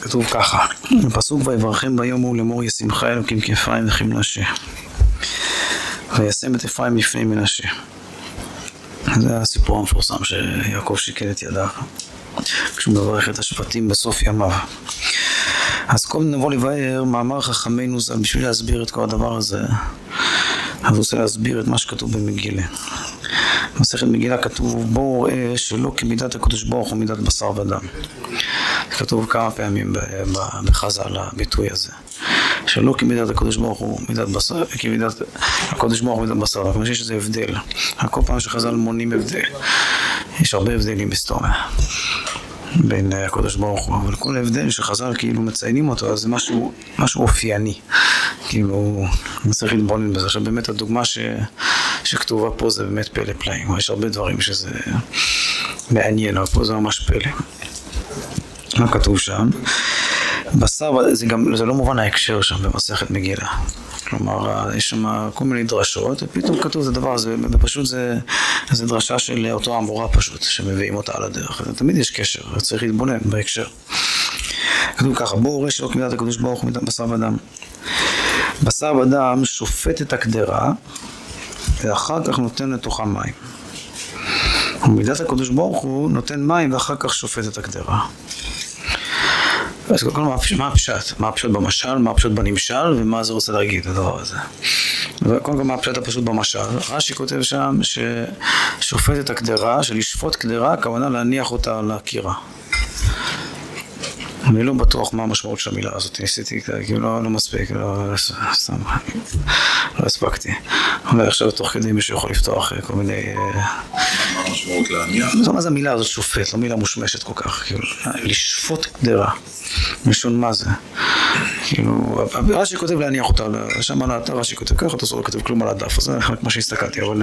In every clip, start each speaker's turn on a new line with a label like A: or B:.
A: כתוב ככה, בפסוק ויברכם ביום ההוא לאמור ישמחה אלוקים כאפרים וכמנשה וישם את אפרים לפני מנשה. זה הסיפור המפורסם שיעקב שיקל את ידיו כשהוא מברך את השבטים בסוף ימיו. אז קודם נבוא לבאר מאמר חכמינו ז"ל בשביל להסביר את כל הדבר הזה אז הוא רוצה להסביר את מה שכתוב במגילה. במסכת מגילה כתוב בואו ראה שלא כמידת הקדוש ברוך הוא מידת בשר ודם כתוב כמה פעמים בחז"ל הביטוי הזה שלא כמידת הקדוש ברוך הוא מידת בשר, כמידת הקדוש ברוך הוא מידת בשר, כלומר שיש איזה הבדל. כל פעם שחז"ל מונים הבדל, יש הרבה הבדלים בהיסטוריה בין הקדוש ברוך הוא, אבל כל הבדל שחז"ל כאילו מציינים אותו, אז זה משהו, משהו אופייני. כאילו, צריך להתבונן בזה. עכשיו באמת הדוגמה ש, שכתובה פה זה באמת פלא פלאים. יש הרבה דברים שזה מעניין, אבל פה זה ממש פלא. מה כתוב שם? בשר, זה גם, זה לא מובן ההקשר שם במסכת מגילה. כלומר, יש שם כל מיני דרשות, ופתאום כתוב זה דבר, זה, ופשוט זה, זה דרשה של אותו אמורה פשוט, שמביאים אותה על הדרך. תמיד יש קשר, צריך להתבונן בהקשר. כתוב ככה, בואו ראה שלא כמידת הקדוש ברוך הוא מידת בשר ודם. בשר ודם שופט את הקדרה, ואחר כך נותן לתוכה מים. ומידת הקדוש ברוך הוא נותן מים ואחר כך שופט את הקדרה. אז קודם כל מה הפשט? מה הפשט במשל, מה הפשט בנמשל, ומה זה רוצה להגיד, הדבר הזה. קודם כל מה הפשט הפשוט במשל? רש"י כותב שם ששופט את הקדרה, שלשפוט קדרה, הכוונה להניח אותה על הקירה. אני לא בטוח מה המשמעות של המילה הזאת, ניסיתי, כאילו לא, לא מספיק, לא, סתם, לא הספקתי. אולי עכשיו תוך כדי מישהו יכול לפתוח כל מיני...
B: מה המשמעות להניח?
A: מה זה המילה הזאת שופט, לא מילה מושמשת כל כך, כאילו, לשפוט קדרה. מלשון מה זה? כאילו, רש"י כותב להניח אותה, שם על האתר רש"י כותב ככה, אתה לא כותב כלום על הדף, אז זה רק מה שהסתכלתי, אבל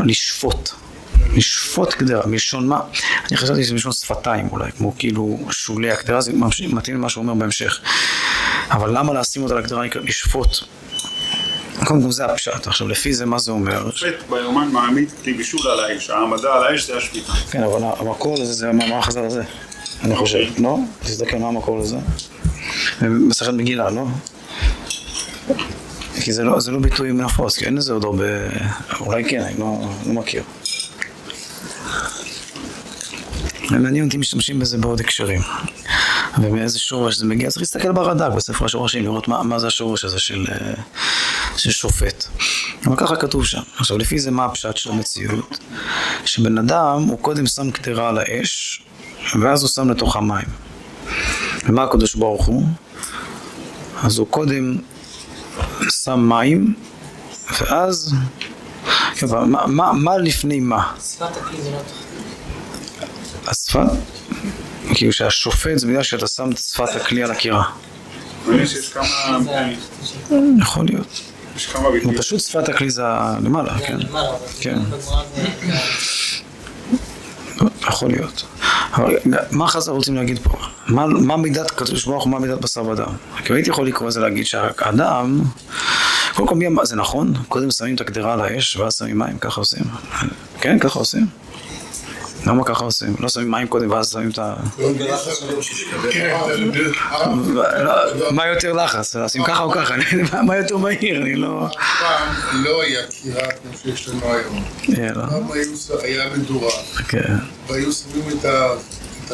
A: לשפוט. לשפוט קדרה, מלשון מה? אני חשבתי שזה מלשון שפתיים אולי, כמו כאילו שולי הקדרה, זה מתאים למה שהוא אומר בהמשך. אבל למה לשים אותה לקדרה נקרא לשפוט? קודם כל זה הפשט. עכשיו לפי זה מה זה אומר?
B: שופט ביומן מעמיד כלי בישול על האש, העמדה על האש זה השפיטה.
A: כן, אבל המקור לזה זה המאמר החז"ל הזה. אני חושב, לא? תסתכל מה המקור לזה. מסכת מגילה, לא? כי זה לא, לא ביטוי נפוץ, כי אין לזה עוד הרבה... אולי כן, אני לא, לא מכיר. מעניין אותי משתמשים בזה בעוד הקשרים. ומאיזה שורש זה מגיע, צריך להסתכל ברד"ק, בספר השורשים, לראות מה, מה זה השורש הזה של, של שופט. אבל ככה כתוב שם. עכשיו, לפי זה מה הפשט של המציאות? שבן אדם, הוא קודם שם קטרה על האש, ואז הוא שם לתוכה מים. ומה הקדוש ברוך הוא? אז הוא קודם שם מים, ואז... מה, מה, מה לפני מה?
C: שפת הכלי זה לא
A: השפת? כאילו שהשופט זה בגלל שאתה שם את שפת הכלי על הקירה. יכול להיות. פשוט שפת הכלי זה למעלה, כן. כן. יכול להיות. אבל מה חז"ל רוצים להגיד פה? מה, מה מידת קדוש ברוך הוא, מה מידת בשר ודם? כי הייתי יכול לקרוא לזה להגיד שהאדם, קודם כל מי אמר, זה נכון? קודם שמים את הקדרה על האש ואז שמים מים, ככה עושים. כן, ככה עושים. למה ככה עושים? לא שמים מים קודם ואז שמים את ה... מה יותר לחץ? לשים ככה או ככה? מה יותר מהיר? אני לא...
D: פעם לא היה קירה כמו שיש לנו היום. פעם היה מדורה. והיו שמים את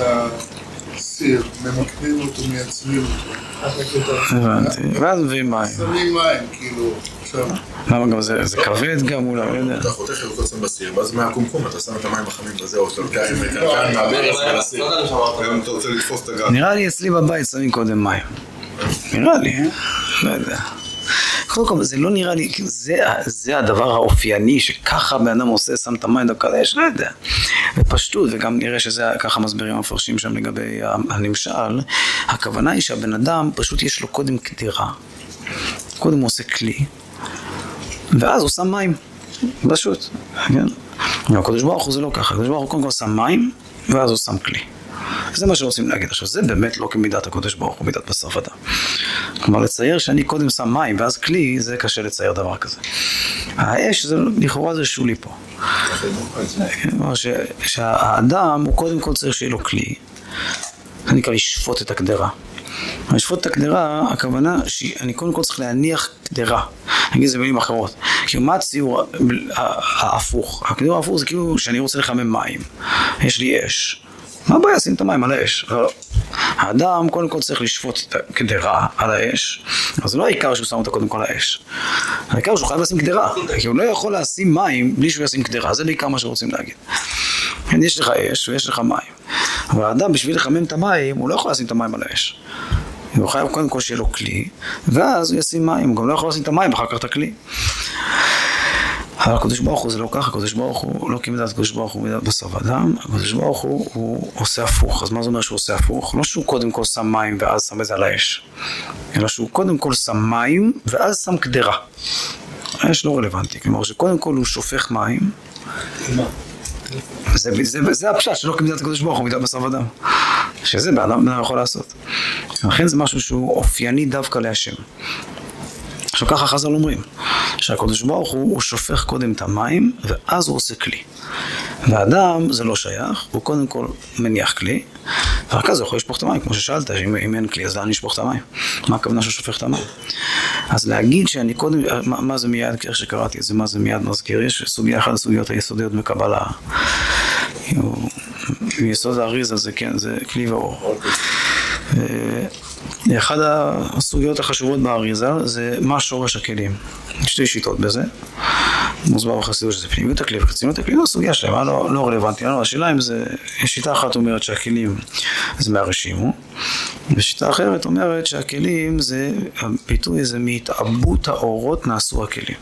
D: הסיר, ממקדים אותו, מייצבים אותו.
A: הבנתי. ואז מביאים מים.
D: שמים מים, כאילו.
A: למה גם זה כבד גם אולי, לא יודע.
B: אתה חותך שם בסיר, ואז מהקומקום אתה שם את המים החמים בזה, או שאתה לוקח עם קרקן מהברז ולסיר. היום אתה רוצה לתפוס את הגל.
A: נראה לי אצלי בבית שמים קודם מים. נראה לי, לא יודע. קודם כל, זה לא נראה לי, כאילו זה, זה הדבר האופייני, שככה בן אדם עושה, שם את המים דווקא על האש, לא יודע. בפשטות, וגם נראה שזה ככה מסבירים המפרשים שם לגבי הנמשל, הכוונה היא שהבן אדם, פשוט יש לו קודם קדירה. קודם הוא עושה כלי, ואז הוא שם מים, פשוט, כן? הקדוש ברוך הוא זה לא ככה, הקדוש ברוך הוא קודם כל שם מים, ואז הוא שם כלי. זה מה שרוצים להגיד. עכשיו, זה באמת לא כמידת הקודש ברוך הוא, מידת בשר ודם. כלומר, לצייר שאני קודם שם מים ואז כלי, זה קשה לצייר דבר כזה. האש, זה, לכאורה זה שולי פה. כלומר, שהאדם, הוא קודם כל צריך שיהיה לו כלי, זה נקרא לשפוט את הקדרה. לשפוט את הקדרה, הכוונה שאני קודם כל צריך להניח קדרה. אני אגיד את זה במילים אחרות. כאילו מה הציור ההפוך? הקדרה ההפוך זה כאילו שאני רוצה לחמם מים. יש לי אש. מה הבעיה לשים את המים על האש? לא. האדם קודם כל צריך לשפוט את הקדרה על האש, אז זה לא העיקר שהוא שם אותה קודם כל על האש. העיקר שהוא חייב לשים קדרה, כי הוא לא יכול לשים מים בלי שהוא ישים קדרה, זה בעיקר מה שרוצים להגיד. כן, יש לך אש ויש לך מים, אבל האדם בשביל לחמם את המים, הוא לא יכול לשים את המים על האש. הוא חייב קודם כל שיהיה לו כלי, ואז הוא ישים מים, הוא גם לא יכול לשים את המים אחר כך את הכלי. אבל הקדוש ברוך הוא זה לא ככה, הקדוש ברוך הוא לא כמידת הקדוש ברוך הוא מידת בשר ודם, הקדוש ברוך הוא, הוא עושה הפוך. אז מה זה אומר שהוא עושה הפוך? לא שהוא קודם כל שם מים ואז שם את זה על האש, אלא שהוא קודם כל שם מים ואז שם קדרה. האש לא רלוונטי, כלומר שקודם כל הוא שופך מים. זה, זה, זה, זה הפשט שלא כמידת הקדוש ברוך הוא מידת בשר ודם. שזה בן אדם יכול לעשות. לכן זה משהו שהוא אופייני דווקא להשם. עכשיו ככה חז"ל אומרים, שהקדוש ברוך הוא, הוא שופך קודם את המים, ואז הוא עושה כלי. ואדם זה לא שייך, הוא קודם כל מניח כלי, ורק אז הוא יכול לשפוך את המים, כמו ששאלת, אם, אם אין כלי אז לאן לשפוך את המים? מה הכוונה שהוא שופך את המים? אז להגיד שאני קודם, מה, מה זה מיד, איך שקראתי את זה, מה זה מיד מזכיר, יש סוגיה אחת הסוגיות היסודיות בקבלה. מיסוד האריזה זה כן, זה כלי ואור. אחת הסוגיות החשובות באריזה זה מה שורש הכלים. שתי שיטות בזה. מוסבר בחסידות שזה פנימיות הכלי וחיצוניות הכלי, זו סוגיה שלמה, לא, לא רלוונטית לנו. השאלה אם זה, שיטה אחת אומרת שהכלים זה מהרשימו, ושיטה אחרת אומרת שהכלים זה, הביטוי זה מהתעבות האורות נעשו הכלים.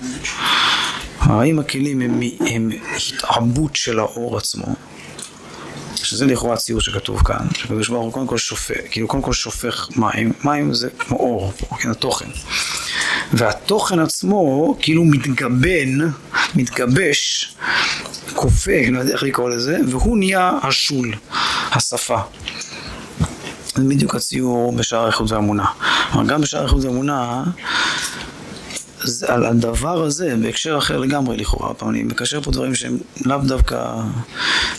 A: האם הכלים הם, הם התעבות של האור עצמו? שזה לכאורה הציור שכתוב כאן, שקדוש ברוך הוא קודם כל שופך, כאילו קודם כל שופך מים, מים זה כמו אור, כן, התוכן. והתוכן עצמו כאילו מתגבן, מתגבש, כופה, לא יודע איך לקרוא לזה, והוא נהיה השול, השפה. זה בדיוק הציור בשער האיכות והאמונה. כלומר, גם בשער האיכות והאמונה על הדבר הזה, בהקשר אחר לגמרי לכאורה, פעם אני מקשר פה דברים שהם לאו דווקא...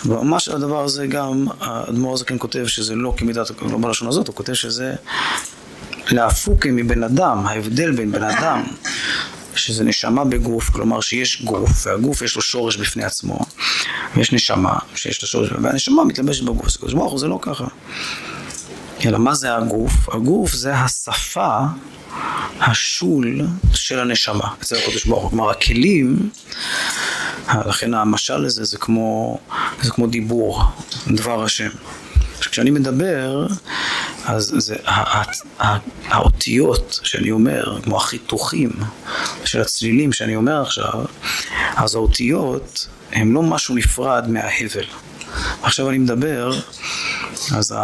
A: ממש על הדבר הזה גם, האדמו"ר הזה כן כותב שזה לא כמידת, לא בלשון הזאת, הוא כותב שזה להפוקי מבן אדם, ההבדל בין בן אדם שזה נשמה בגוף, כלומר שיש גוף, והגוף יש לו שורש בפני עצמו, ויש נשמה שיש לו שורש, והנשמה מתלבשת בגוף, זה לא ככה. אלא מה זה הגוף? הגוף זה השפה השול של הנשמה אצל הקדוש ברוך הוא. כלומר, הכלים, לכן המשל לזה זה כמו, זה כמו דיבור, דבר השם. כשאני מדבר, אז זה, האותיות שאני אומר, כמו החיתוכים של הצלילים שאני אומר עכשיו, אז האותיות הן לא משהו נפרד מההבל. עכשיו אני מדבר, אז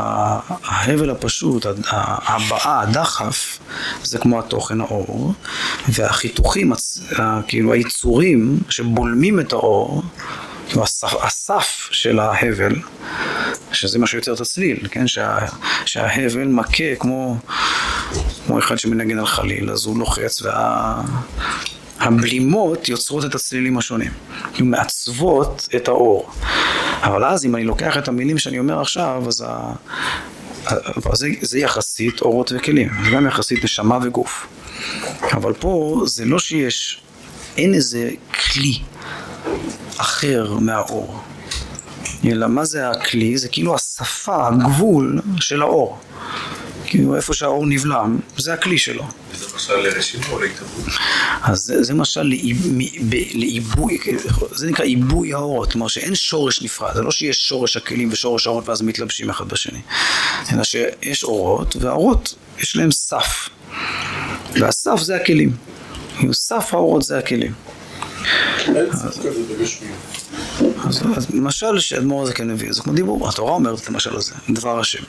A: ההבל הפשוט, הבאה, הדחף, זה כמו התוכן האור, והחיתוכים, כאילו היצורים שבולמים את האור, כאילו הסף, הסף של ההבל, שזה מה שיוצר את הצליל, כן? שה, שההבל מכה כמו, כמו אחד שמנגן על חליל, אז הוא לוחץ וה... הבלימות יוצרות את הצלילים השונים, כאילו מעצבות את האור. אבל אז אם אני לוקח את המילים שאני אומר עכשיו, אז ה... זה, זה יחסית אורות וכלים, זה גם יחסית נשמה וגוף. אבל פה זה לא שיש, אין איזה כלי אחר מהאור. אלא מה זה הכלי? זה כאילו השפה, הגבול של האור. כאילו איפה שהאור נבלם, זה הכלי שלו.
B: זה משל לרשימו או להתאבות?
A: אז זה, זה משל לעיבוי, זה נקרא עיבוי האורות, כלומר שאין שורש נפרד, זה לא שיש שורש הכלים ושורש האורות ואז מתלבשים אחד בשני, אלא שיש אורות, והאורות יש להם סף, והסף זה הכלים, סף האורות זה הכלים. אז, אז משל שאדמו"ר הזה כן מביא, זה כמו דיבור, התורה אומרת את המשל הזה, דבר השם.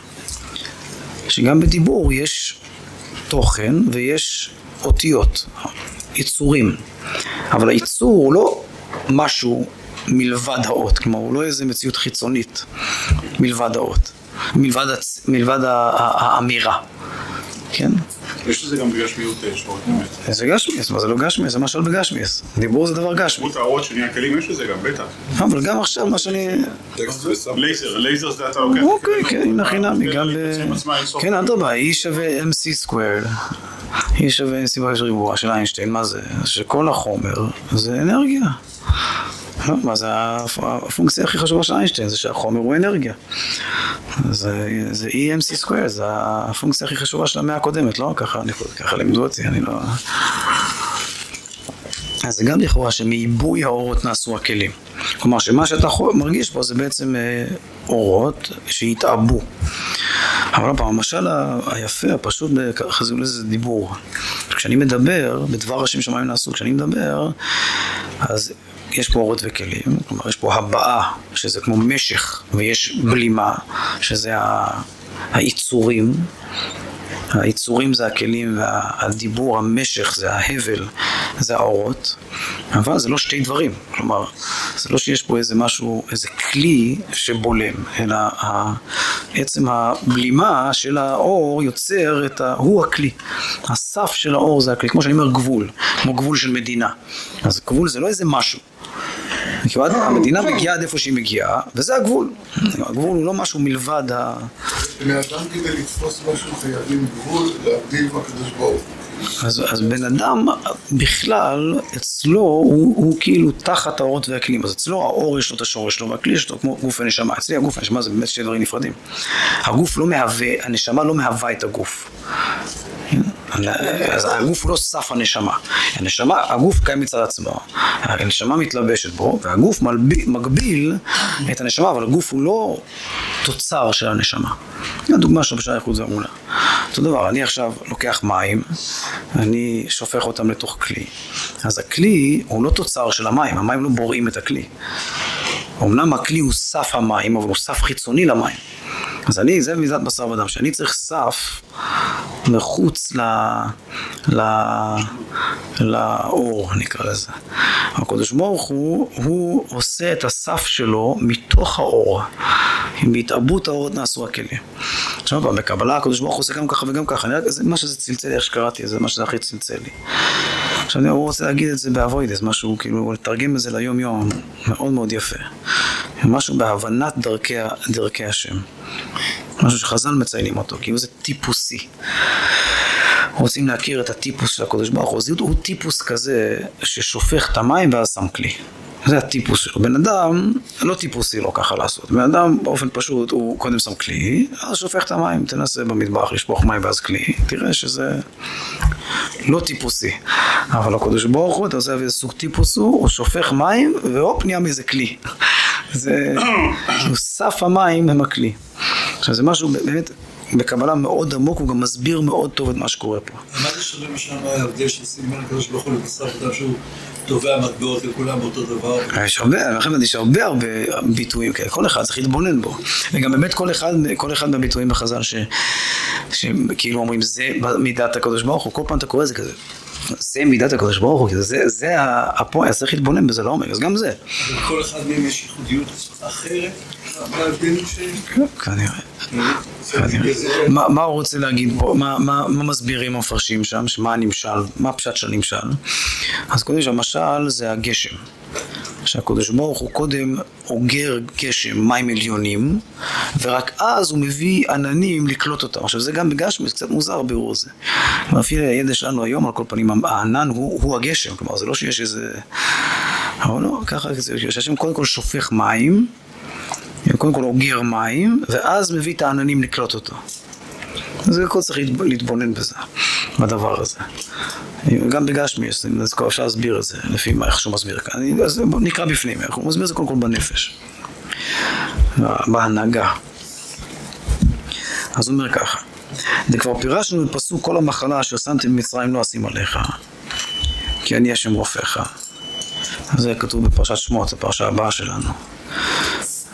A: שגם בדיבור יש תוכן ויש אותיות, יצורים. אבל הייצור הוא לא משהו מלבד האות, כלומר הוא לא איזה מציאות חיצונית מלבד האות, מלבד, מלבד האמירה, כן?
B: יש לזה גם בגשמיות שורש
A: אמת. זה גשמיות, מה זה לא גשמיות? זה משל בגשמיות. דיבור זה דבר גשמי.
B: דמות האורות שנהיה כלים יש לזה גם, בטח.
A: אבל גם עכשיו מה שאני...
B: לייזר, לייזר זה אתה לוקח.
A: אוקיי, כן, הנה חינמי, גם ב... כן, אדרבה, E שווה MC squared. E שווה MC בריבוע של איינשטיין, מה זה? שכל החומר זה אנרגיה. לא, מה זה הפונקציה הכי חשובה של איינשטיין, זה שהחומר הוא אנרגיה. זה, זה EMC סקוויר, זה הפונקציה הכי חשובה של המאה הקודמת, לא? ככה, אני, ככה לימדו אותי, אני לא... אז זה גם לכאורה שמעיבוי האורות נעשו הכלים. כלומר שמה שאתה מרגיש פה זה בעצם אה, אורות שהתעבו. אבל לא פעם, המשל היפה, הפשוט, חזרו לזה דיבור. כשאני מדבר, בדבר השם שמיים נעשו, כשאני מדבר, אז יש פה אורות וכלים, כלומר יש פה הבעה, שזה כמו משך, ויש בלימה, שזה היצורים. היצורים זה הכלים והדיבור, המשך זה ההבל, זה האורות, אבל זה לא שתי דברים, כלומר, זה לא שיש פה איזה משהו, איזה כלי שבולם, אלא עצם הבלימה של האור יוצר את ה... הוא הכלי. הסף של האור זה הכלי, כמו שאני אומר גבול, כמו גבול של מדינה. אז גבול זה לא איזה משהו. מכיוון המדינה מגיעה עד איפה שהיא מגיעה, וזה הגבול. הגבול הוא לא משהו מלבד ה...
D: בני אדם כדי לתפוס משהו חייבים גבול, להבדיל מהקדוש ברוך
A: אז, אז בן אדם בכלל, אצלו הוא, הוא כאילו תחת האורות והכלים. אז אצלו האור יש לו את השורש שלו והכלי יש לו כמו גוף הנשמה. אצלי הגוף והנשמה זה באמת שני דברים נפרדים. הגוף לא מהווה, הנשמה לא מהווה את הגוף. אז הגוף לא סף הנשמה. הנשמה, הגוף קיים מצד עצמו. הנשמה מתלבשת בו, והגוף מגביל את הנשמה, אבל הגוף הוא לא תוצר של הנשמה. הדוגמה שלו בשעה איכות והמולה. אותו דבר, אני עכשיו לוקח מים, אני שופך אותם לתוך כלי. אז הכלי הוא לא תוצר של המים, המים לא בוראים את הכלי. אמנם הכלי הוא סף המים, אבל הוא סף חיצוני למים. אז אני, זה מידת בשר ודם, שאני צריך סף מחוץ ל... ל... לאור, נקרא לזה. הקדוש ברוך הוא, הוא עושה את הסף שלו מתוך האור. בהתעבות האורות נעשו הכלים. עכשיו פעם, בקבלה הקדוש ברוך הוא עושה גם ככה וגם ככה. אני רק, זה מה שזה צלצל לי, איך שקראתי, זה מה שזה הכי צלצל לי. עכשיו הוא רוצה להגיד את זה באבוידס, משהו, כאילו, לתרגם את זה ליום יום, מאוד מאוד יפה. משהו בהבנת דרכי, דרכי השם. משהו שחז"ל מציינים אותו, כאילו זה טיפוסי. רוצים להכיר את הטיפוס של הקדוש ברוך הוא, הוא טיפוס כזה ששופך את המים ואז שם כלי. זה הטיפוס שלו. בן אדם, לא טיפוסי לא ככה לעשות. בן אדם באופן פשוט, הוא קודם שם כלי, אז שופך את המים, תנסה במטבח לשפוך מים ואז כלי, תראה שזה לא טיפוסי. אבל הקדוש ברוך הוא, אתה עושה איזה סוג טיפוס הוא, הוא שופך מים, והופ, נהיה מזה כלי. זה, סף המים הם הכלי. עכשיו זה משהו באמת בקבלה מאוד עמוק, הוא גם מסביר מאוד טוב את מה שקורה פה.
C: מה זה שונה משם ההבדל של סימן הקדוש ברוך הוא לבשר אדם שהוא תובע מטבעות לכולם באותו דבר?
A: יש הרבה, לכן יש הרבה הרבה ביטויים כאלה, כל אחד צריך להתבונן בו. וגם באמת כל אחד, כל אחד מהביטויים בחז"ל שכאילו אומרים זה מידת הקדוש ברוך הוא, כל פעם אתה קורא זה כזה. זה מידת הקדוש ברוך הוא, זה, זה הפועל, צריך להתבונן בזה לעומק, אז גם זה.
C: אבל כל אחד מהם יש ייחודיות אחרת? מה ההבדלים ש...
A: כנראה. מה הוא רוצה להגיד פה? מה מסבירים המפרשים שם? מה הנמשל? מה הפשט של הנמשל? אז קודם שהמשל זה הגשם. שהקדוש ברוך הוא קודם אוגר גשם, מים עליונים, ורק אז הוא מביא עננים לקלוט אותם. עכשיו זה גם בגשם, זה קצת מוזר הבירור הזה. אפילו הידע שלנו היום, על כל פנים, הענן הוא, הוא הגשם, כלומר זה לא שיש איזה... אבל לא, ככה, שהשם קודם כל שופך מים, קודם כל אוגר מים, ואז מביא את העננים לקלוט אותו. אז הכל צריך להתבונן בזה, בדבר הזה. גם בגשמי, אפשר להסביר את זה, לפי מה, איך שהוא מסביר כאן. אז נקרא בפנים, הוא מסביר את זה קודם כל בנפש, בהנהגה. אז הוא אומר ככה, וכבר פירשנו בפסוק כל המחלה אשר שמתי במצרים לא אשים עליך, כי אני השם רופאך. זה כתוב בפרשת שמות, הפרשה הבאה שלנו.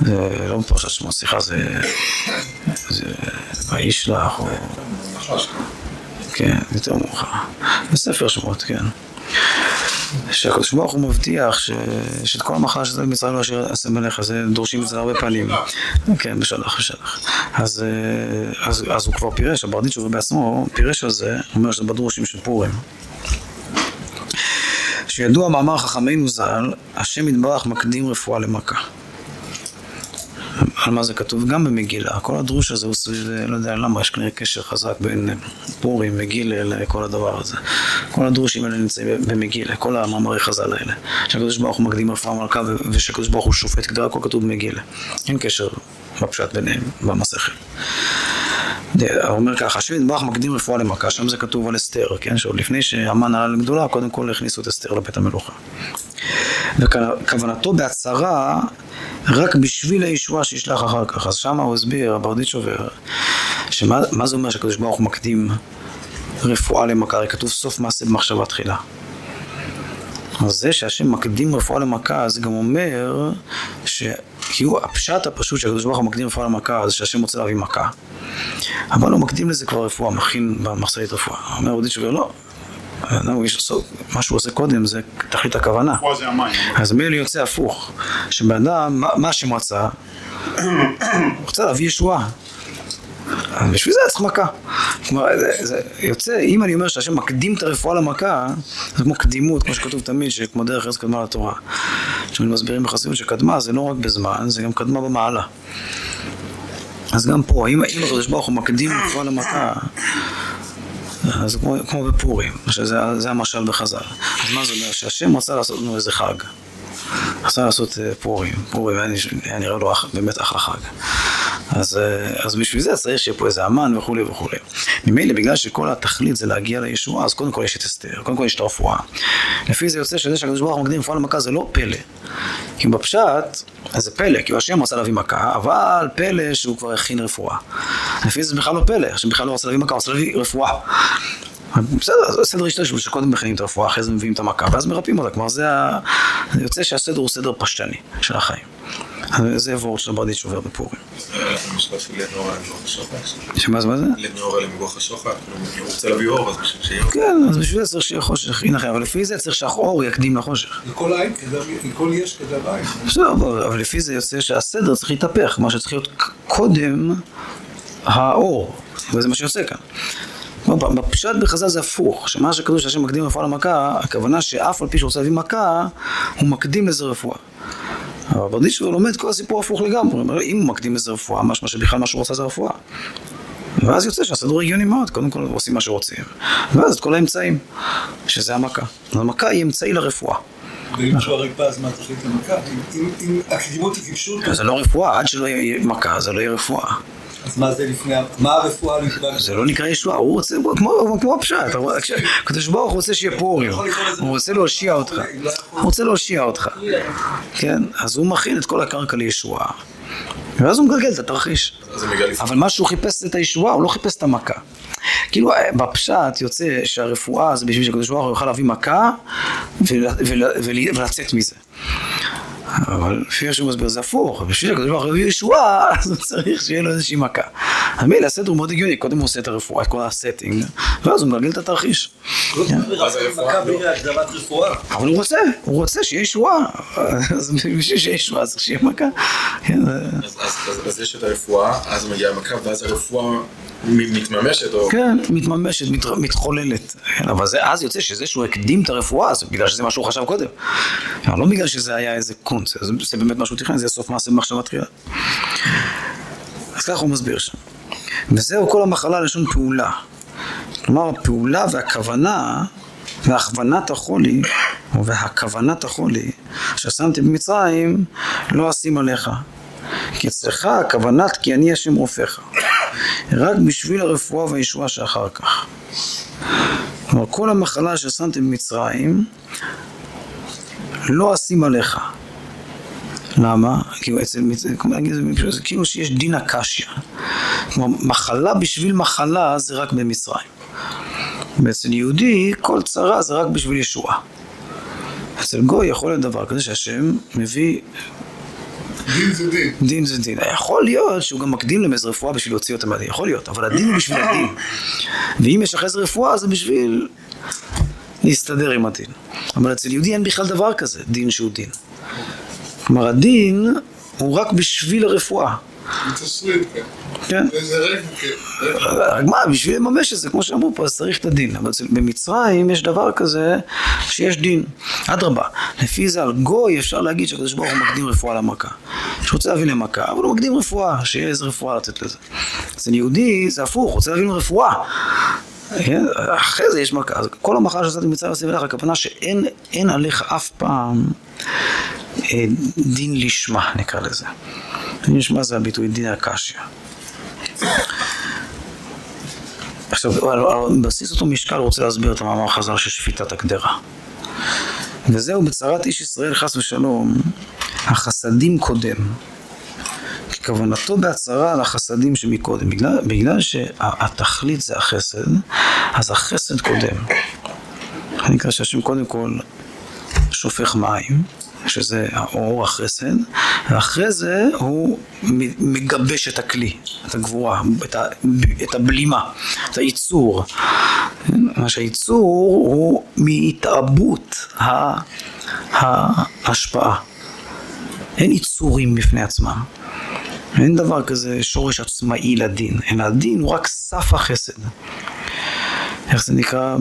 A: זה לא בפרשת שמות, סליחה, זה... זה וישלח או... כן, יותר מאוחר. בספר שמות, כן. שהקדוש ברוך הוא מבטיח ש... שאת כל המחלה שזה במצרים לא אשר אעשה מלך, זה דורשים את זה הרבה פעמים. כן, בשלח, בשלח. אז, אז, אז הוא כבר פירש, הברדיצ'וב בעצמו פירש על זה, אומר שזה בדרושים של פורים. שידוע מאמר חכמינו ז"ל, השם יתברך מקדים רפואה למכה. על מה זה כתוב גם במגילה. כל הדרוש הזה הוא סביב, לא יודע למה, יש כנראה קשר חזק בין פורים וגילה לכל הדבר הזה. כל הדרושים האלה נמצאים במגילה, כל המאמרי חז"ל האלה. שהקדוש ברוך הוא מקדים רפואה מלכה ושהקדוש ברוך הוא שופט כדי הכל כתוב במגילה. אין קשר בפשט ביניהם, במסכת. הוא אומר ככה, השם יתברך מקדים רפואה למכה, שם זה כתוב על אסתר, כן? שעוד לפני שהמן עלה לגדולה, קודם כל הכניסו את אסתר לבית המלוכה. וכוונתו בהצהרה רק בשביל הישועה שישלח אחר כך. אז שמה הוא הסביר, הברדיצ'ובר, שמה זה אומר שהקדוש ברוך הוא מקדים רפואה למכה? הרי כתוב סוף מעשה במחשבה תחילה. אז זה שהשם מקדים רפואה למכה, זה גם אומר שכאילו הפשט הפשוט שהקדוש ברוך הוא מקדים רפואה למכה, זה שהשם רוצה להביא מכה. אבל הוא מקדים לזה כבר רפואה, מכין במחסנית רפואה. אומר רבי שובר, לא, מה שהוא עושה קודם זה תכלית הכוונה. אז מילא יוצא הפוך, שבן אדם, מה השם רצה? רוצה להביא ישועה. בשביל זה צריך מכה. כלומר, זה יוצא, אם אני אומר שהשם מקדים את הרפואה למכה, זה כמו קדימות, כמו שכתוב תמיד, שכמו דרך ארץ קדמה לתורה. כשאני מסבירים בחסידות שקדמה זה לא רק בזמן, זה גם קדמה במעלה. אז גם פה, אם, אם הקדוש ברוך הוא מקדים רפואה למכה, אז כמו, כמו בפורים, שזה המשל בחז"ל. אז מה זה אומר? שהשם רצה לעשות לנו איזה חג. רצה לעשות אה, פורים, פורים היה נראה לו באמת אחלה חג. אז, אה, אז בשביל זה צריך שיהיה פה איזה אמן וכולי וכולי. ממילא בגלל שכל התכלית זה להגיע לישועה, אז קודם כל יש את אסתר, קודם כל יש את הרפואה. לפי זה יוצא שזה שהקדוש ברוך הוא מקדים רפואה למכה זה לא פלא. כי בפשט, זה פלא, כי השם רצה להביא מכה, אבל פלא שהוא כבר הכין רפואה. לפי זה בכלל לא פלא, השם בכלל לא רצה להביא מכה, הוא רצה להביא רפואה. בסדר, זה סדר השתלשלות שקודם מכינים את הרפואה, אחרי זה מביאים את המכה, ואז מרפאים אותה. כלומר, זה ה... יוצא שהסדר הוא סדר פשטני של החיים. זה וורד של ברדיץ' עובר בפורים. שמה זה? מה זה?
B: לנאורה למגוח השוחד, הוא רוצה להביא אור, אז בשביל שיהיה
A: כן, אז בשביל זה צריך שיהיה חושך, הנה אחר, אבל לפי זה צריך שהאור יקדים לחושך.
C: לכל יש כדאי עין.
A: בסדר, אבל לפי זה יוצא שהסדר צריך להתהפך, מה שצריך להיות קודם האור, וזה מה שיוצא כאן. בפשט בחז"ל זה הפוך, שמה שכתוב שהשם מקדים רפואה למכה, הכוונה שאף על פי שהוא רוצה להביא מכה, הוא מקדים לזה רפואה. אבל ברדישו לומד כל הסיפור הפוך לגמרי, אם הוא מקדים לזה רפואה, משמע שבכלל מה שהוא רוצה זה רפואה. ואז יוצא שהסדר הגיוני מאוד, קודם כל עושים מה שרוצים, ואז את כל האמצעים, שזה המכה. המכה היא אמצעי לרפואה.
C: ואם כבר ריפא אז מה תחליט למכה? אם הקדימות היא קיפשות...
A: זה לא רפואה, עד שלא יהיה מכה זה לא יהיה רפואה.
C: אז מה זה לפני, מה הרפואה נקרא?
A: זה לא נקרא ישועה, הוא רוצה, כמו הפשט, הקדוש ברוך הוא רוצה שיהיה פורים, הוא רוצה להושיע אותך, הוא רוצה להושיע אותך, כן, אז הוא מכין את כל הקרקע לישועה, ואז הוא מגלגל את התרחיש, אבל מה שהוא חיפש את הישועה, הוא לא חיפש את המכה. כאילו בפשט יוצא שהרפואה זה בשביל שהקדוש ברוך הוא יוכל להביא מכה ולצאת מזה. אבל לפי שהוא מסביר זה הפוך, בשביל שהקדוש ברוך הוא ישועה, אז הוא צריך שיהיה לו איזושהי מכה. אז מילא הסדר הוא מאוד הגיוני, קודם הוא עושה את הרפואה, את כל הסטינג, ואז הוא מגלגל את התרחיש. אבל הוא רוצה, הוא רוצה שיהיה ישועה, אז בשביל שיהיה ישועה צריך שיהיה מכה.
B: אז יש את הרפואה, אז מגיעה המכה, ואז הרפואה מתממשת או...
A: כן, מתממשת, מתחוללת. אבל אז יוצא שזה שהוא הקדים את הרפואה, זה בגלל שזה מה שהוא חשב קודם. לא בגלל שזה היה איזה קונץ, זה באמת מה שהוא תכנן, זה סוף מעשה במחשבה תחילה. אז ככה הוא מסביר שם. וזהו כל המחלה לשון פעולה. כלומר, הפעולה והכוונה והכוונת החולי, או והכוונת החולי, ששמתי במצרים, לא אשים עליך. כי אצלך הכוונת כי אני השם רופאך. רק בשביל הרפואה והישועה שאחר כך. כלומר, כל המחלה ששמתם במצרים, לא אשים עליך. למה? כאילו אצל, זה כאילו שיש דין הקשיא. כלומר, מחלה בשביל מחלה זה רק במצרים. ואצל יהודי כל צרה זה רק בשביל ישועה. אצל גוי יכול להיות דבר כזה שהשם מביא
D: דין זה דין.
A: דין זה דין. יכול להיות שהוא גם מקדים להם איזה רפואה בשביל להוציא אותם מהדין, יכול להיות, אבל הדין הוא בשביל הדין. ואם יש אחרי זה רפואה זה בשביל להסתדר עם הדין. אבל אצל יהודי אין בכלל דבר כזה, דין שהוא דין. כלומר, הדין הוא רק בשביל הרפואה. כן. כן. מה, בשביל לממש את זה, כמו שאמרו פה, אז צריך את הדין. אבל במצרים יש דבר כזה שיש דין. אדרבה, לפי זה על גוי אפשר להגיד שהקדוש ברוך הוא מקדים רפואה למכה. שרוצה להביא למכה, אבל הוא מקדים רפואה, שיהיה איזה רפואה לתת לזה. אצל יהודי זה הפוך, רוצה להביא רפואה. כן? אחרי זה יש מכה. אז כל המחאה שעשיתי מצרים עשיתי לך, הכוונה שאין עליך אף פעם אה, דין לשמה, נקרא לזה. דין לשמה זה הביטוי דין הקשיא. עכשיו, על בסיס אותו משקל רוצה להסביר את המאמר חז"ל של שפיטת הקדרה. וזהו בצרת איש ישראל חס ושלום, החסדים קודם. כוונתו בהצהרה על החסדים שמקודם. בגלל, בגלל שהתכלית זה החסד, אז החסד קודם. אני נקרא שהשם קודם כל שופך מים, שזה האור, החסד, ואחרי זה הוא מגבש את הכלי, את הגבורה, את, הבלימה, את הייצור. מה שהייצור הוא מהתעבות ההשפעה. אין ייצורים בפני עצמם. אין דבר כזה שורש עצמאי לדין, אלא הדין הוא רק סף החסד. איך זה נקרא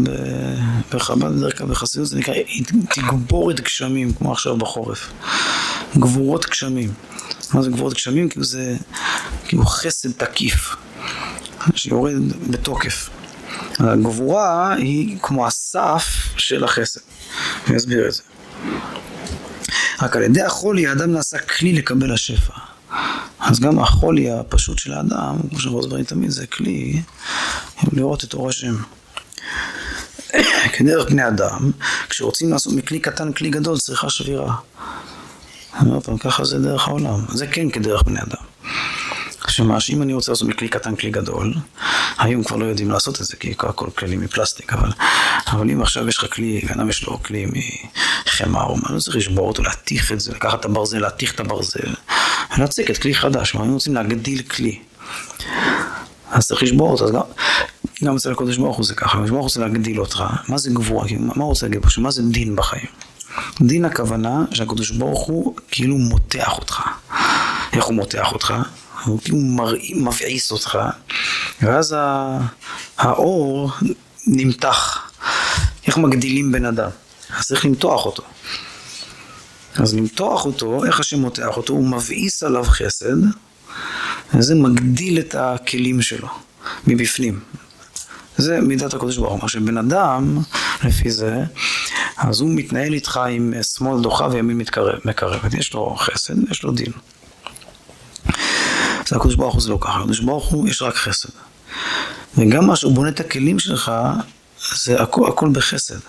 A: בחב"ד בדרך כלל בחסידות, זה נקרא תגבורת גשמים, כמו עכשיו בחורף. גבורות גשמים. מה זה גבורות גשמים? כאילו זה כאילו חסד תקיף, שיורד בתוקף. הגבורה היא כמו הסף של החסד. אני אסביר את זה. רק על ידי החולי האדם נעשה כלי לקבל השפע. אז גם החולי הפשוט של האדם, כמו שאנחנו מדברים תמיד, זה כלי לראות את אור השם. כדרך בני אדם, כשרוצים לעשות מכלי קטן כלי גדול, צריכה שבירה. אני אומר פעם, ככה זה דרך העולם. זה כן כדרך בני אדם. שמה, שאם אני רוצה לעשות מכלי קטן כלי גדול, היום כבר לא יודעים לעשות את זה, כי הכל כלי מפלסטיק, אבל, אבל אם עכשיו יש לך כלי, אדם יש לו כלי מחמר, הוא לא צריך לשבור אותו, להתיך את זה, לקחת את הברזל, להתיך את הברזל, ולהציג את כלי חדש, אם רוצים להגדיל כלי. אז צריך לשבור אותו, אז גם, גם אצל הקודש ברוך הוא זה ככה, הקדוש ברוך הוא רוצה להגדיל אותך, מה זה גבורה, מה הוא רוצה להגיד פה, מה זה דין בחיים? דין הכוונה שהקדוש ברוך הוא כאילו מותח אותך. איך הוא מותח אותך? הוא כאילו מבעיס אותך, ואז האור נמתח. איך מגדילים בן אדם? אז צריך למתוח אותו. אז למתוח אותו, איך השם מותח אותו? הוא מבעיס עליו חסד, וזה מגדיל את הכלים שלו מבפנים. זה מידת הקודש ברוך הוא. שבן אדם, לפי זה, אז הוא מתנהל איתך עם שמאל דוחה וימין מתקרב, מקרבת. יש לו חסד, יש לו דין. זה הקדוש ברוך הוא זה לא ככה, הקדוש ברוך הוא יש רק חסד. וגם מה שהוא בונה את הכלים שלך, זה הכל, הכל בחסד.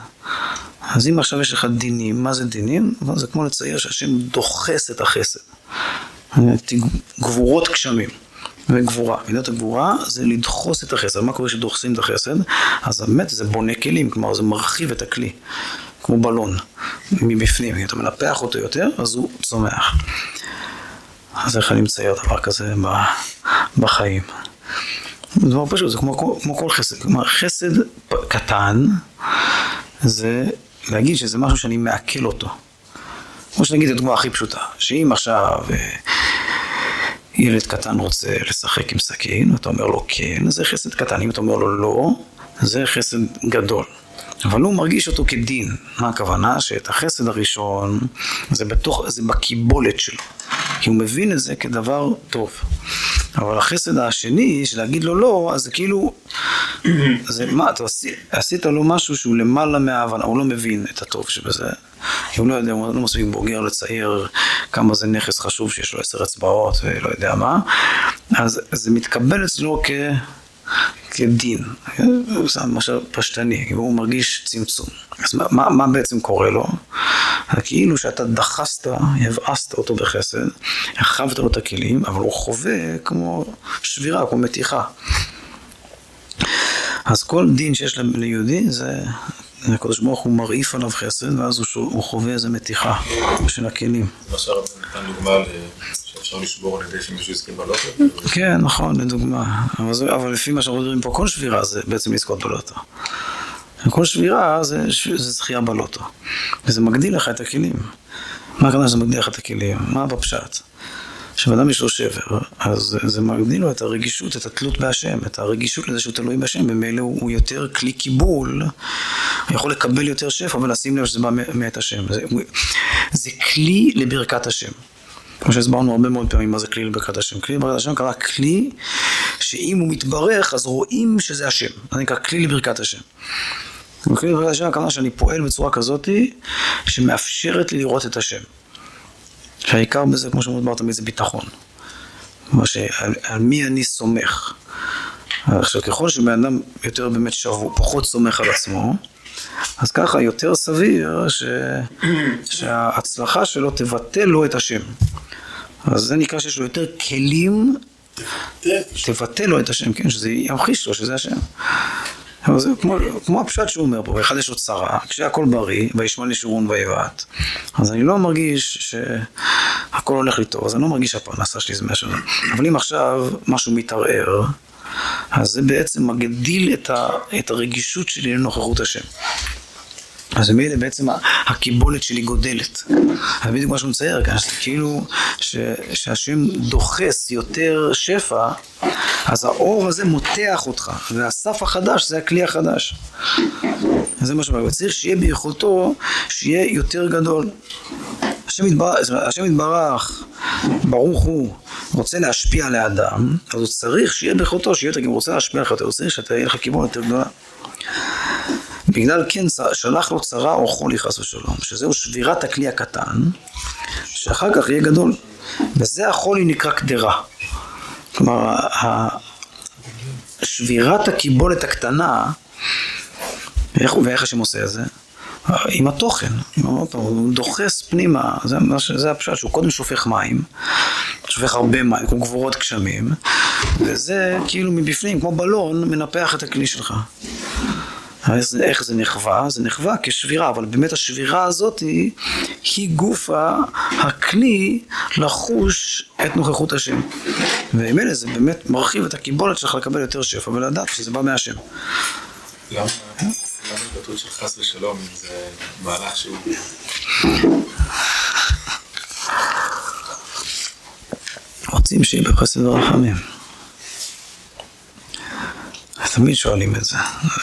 A: אז אם עכשיו יש לך דינים, מה זה דינים? זה כמו לצייר שהשם דוחס את החסד. גבורות גשמים. וגבורה. מידת הגבורה זה לדחוס את החסד. מה קורה כשדוחסים את החסד? אז באמת זה בונה כלים, כלומר זה מרחיב את הכלי, כמו בלון, מבפנים. אם אתה מנפח אותו יותר, אז הוא צומח. אז איך אני מצייר דבר כזה בחיים? זה דבר פשוט, זה כמו, כמו כל חסד. כלומר, חסד קטן זה להגיד שזה משהו שאני מעכל אותו. כמו שנגיד הדוגמה הכי פשוטה, שאם עכשיו אה, ילד קטן רוצה לשחק עם סכין, ואתה אומר לו כן, זה חסד קטן. אם אתה אומר לו לא, זה חסד גדול. אבל הוא מרגיש אותו כדין. מה הכוונה? שאת החסד הראשון, זה בתוך, זה בקיבולת שלו. כי הוא מבין את זה כדבר טוב. אבל החסד השני, של להגיד לו לא, אז זה כאילו, זה מה, אתה עשית, עשית לו משהו שהוא למעלה מההבנה, הוא לא מבין את הטוב שבזה. כי הוא לא יודע, הוא לא מספיק בוגר לצייר כמה זה נכס חשוב שיש לו עשר אצבעות ולא יודע מה, אז זה מתקבל אצלו כ... כדין, זה משהו פשטני, הוא מרגיש צמצום. אז מה, מה בעצם קורה לו? כאילו שאתה דחסת, הבאסת אותו בחסד, הרחבת לו את הכלים, אבל הוא חווה כמו שבירה, כמו מתיחה. אז כל דין שיש ליהודי זה הקדוש ברוך הוא מרעיף עליו חסד, ואז הוא חווה איזה מתיחה של הכלים.
B: עכשיו נתן דוגמה שאפשר לשבור על ידי שמישהו הסכים בלוטו?
A: כן, נכון, לדוגמה. אבל לפי מה שאנחנו מדברים פה, כל שבירה זה בעצם לזכות בלוטו. כל שבירה זה, זה זכייה בלוטו. וזה מגדיל לך את הכלים. מה הכוונה שזה מגדיל לך את הכלים? מה בפשט? כשאדם יש לו שבר, אז זה מגדיל לו את הרגישות, את התלות בהשם, את הרגישות לזה שהוא תלוי בהשם, במילא הוא, הוא יותר כלי קיבול, הוא יכול לקבל יותר שפע ולשים לב שזה בא מאת השם. זה, זה כלי לברכת השם. כמו שהסברנו הרבה מאוד פעמים מה זה כלי לברכת השם. כלי לברכת השם קרה כלי שאם הוא מתברך אז רואים שזה השם. זה נקרא כלי לברכת השם. וכלי לברכת השם הכוונה שאני פועל בצורה כזאתי שמאפשרת לי לראות את השם. שהעיקר בזה, כמו שמוסבר תמיד, זה ביטחון. כלומר שעל על מי אני סומך. עכשיו, ככל שבן אדם יותר באמת שבור, פחות סומך על עצמו, אז ככה יותר סביר ש... שההצלחה שלו תבטא לו את השם. אז זה נקרא שיש לו יותר כלים, תבטא לו את השם, כן, שזה ימחיש לו שזה השם. אבל זה כמו, כמו הפשט שהוא אומר פה, אחד יש לו צרה, כשהכל בריא, וישמע לי שורון ויבעט, אז אני לא מרגיש שהכל הולך לי טוב, אז אני לא מרגיש שהפרנסה שלי זה מהשלום. אבל אם עכשיו משהו מתערער, אז זה בעצם מגדיל את, ה, את הרגישות שלי לנוכחות השם. אז ממילא בעצם הקיבולת שלי גודלת. זה בדיוק מה שהוא מצייר כאן, שזה כאילו ש, שהשם דוחס יותר שפע, אז האור הזה מותח אותך, והסף החדש זה הכלי החדש. זה מה שאומר, צריך שיהיה ביכולתו, שיהיה יותר גדול. השם יתברך, השם יתברך, ברוך הוא, רוצה להשפיע על האדם, אז הוא צריך שיהיה ביכולתו, שיהיה יותר, אם הוא רוצה להשפיע עליך יותר, הוא צריך שתהיה לך קיבולת יותר גדולה. בגלל כן שלח לו צרה או חולי חס ושלום, שזהו שבירת הכלי הקטן, שאחר כך יהיה גדול. וזה החולי נקרא קדרה. כלומר, שבירת הקיבולת הקטנה, ואיך השם עושה את זה? עם התוכן, הוא דוחס פנימה, זה, זה הפשט, שהוא קודם שופך מים, שופך הרבה מים, כמו גבורות גשמים, וזה כאילו מבפנים, כמו בלון, מנפח את הכלי שלך. אז איך זה נחווה? זה נחווה כשבירה, אבל באמת השבירה הזאת היא, היא גוף הכלי לחוש את נוכחות השם. וממילא זה באמת מרחיב את הקיבולת שלך לקבל יותר שפע ולדעת שזה בא מהשם.
B: למה
A: רוצים שיהיה בחסד ורחמים. תמיד שואלים את זה,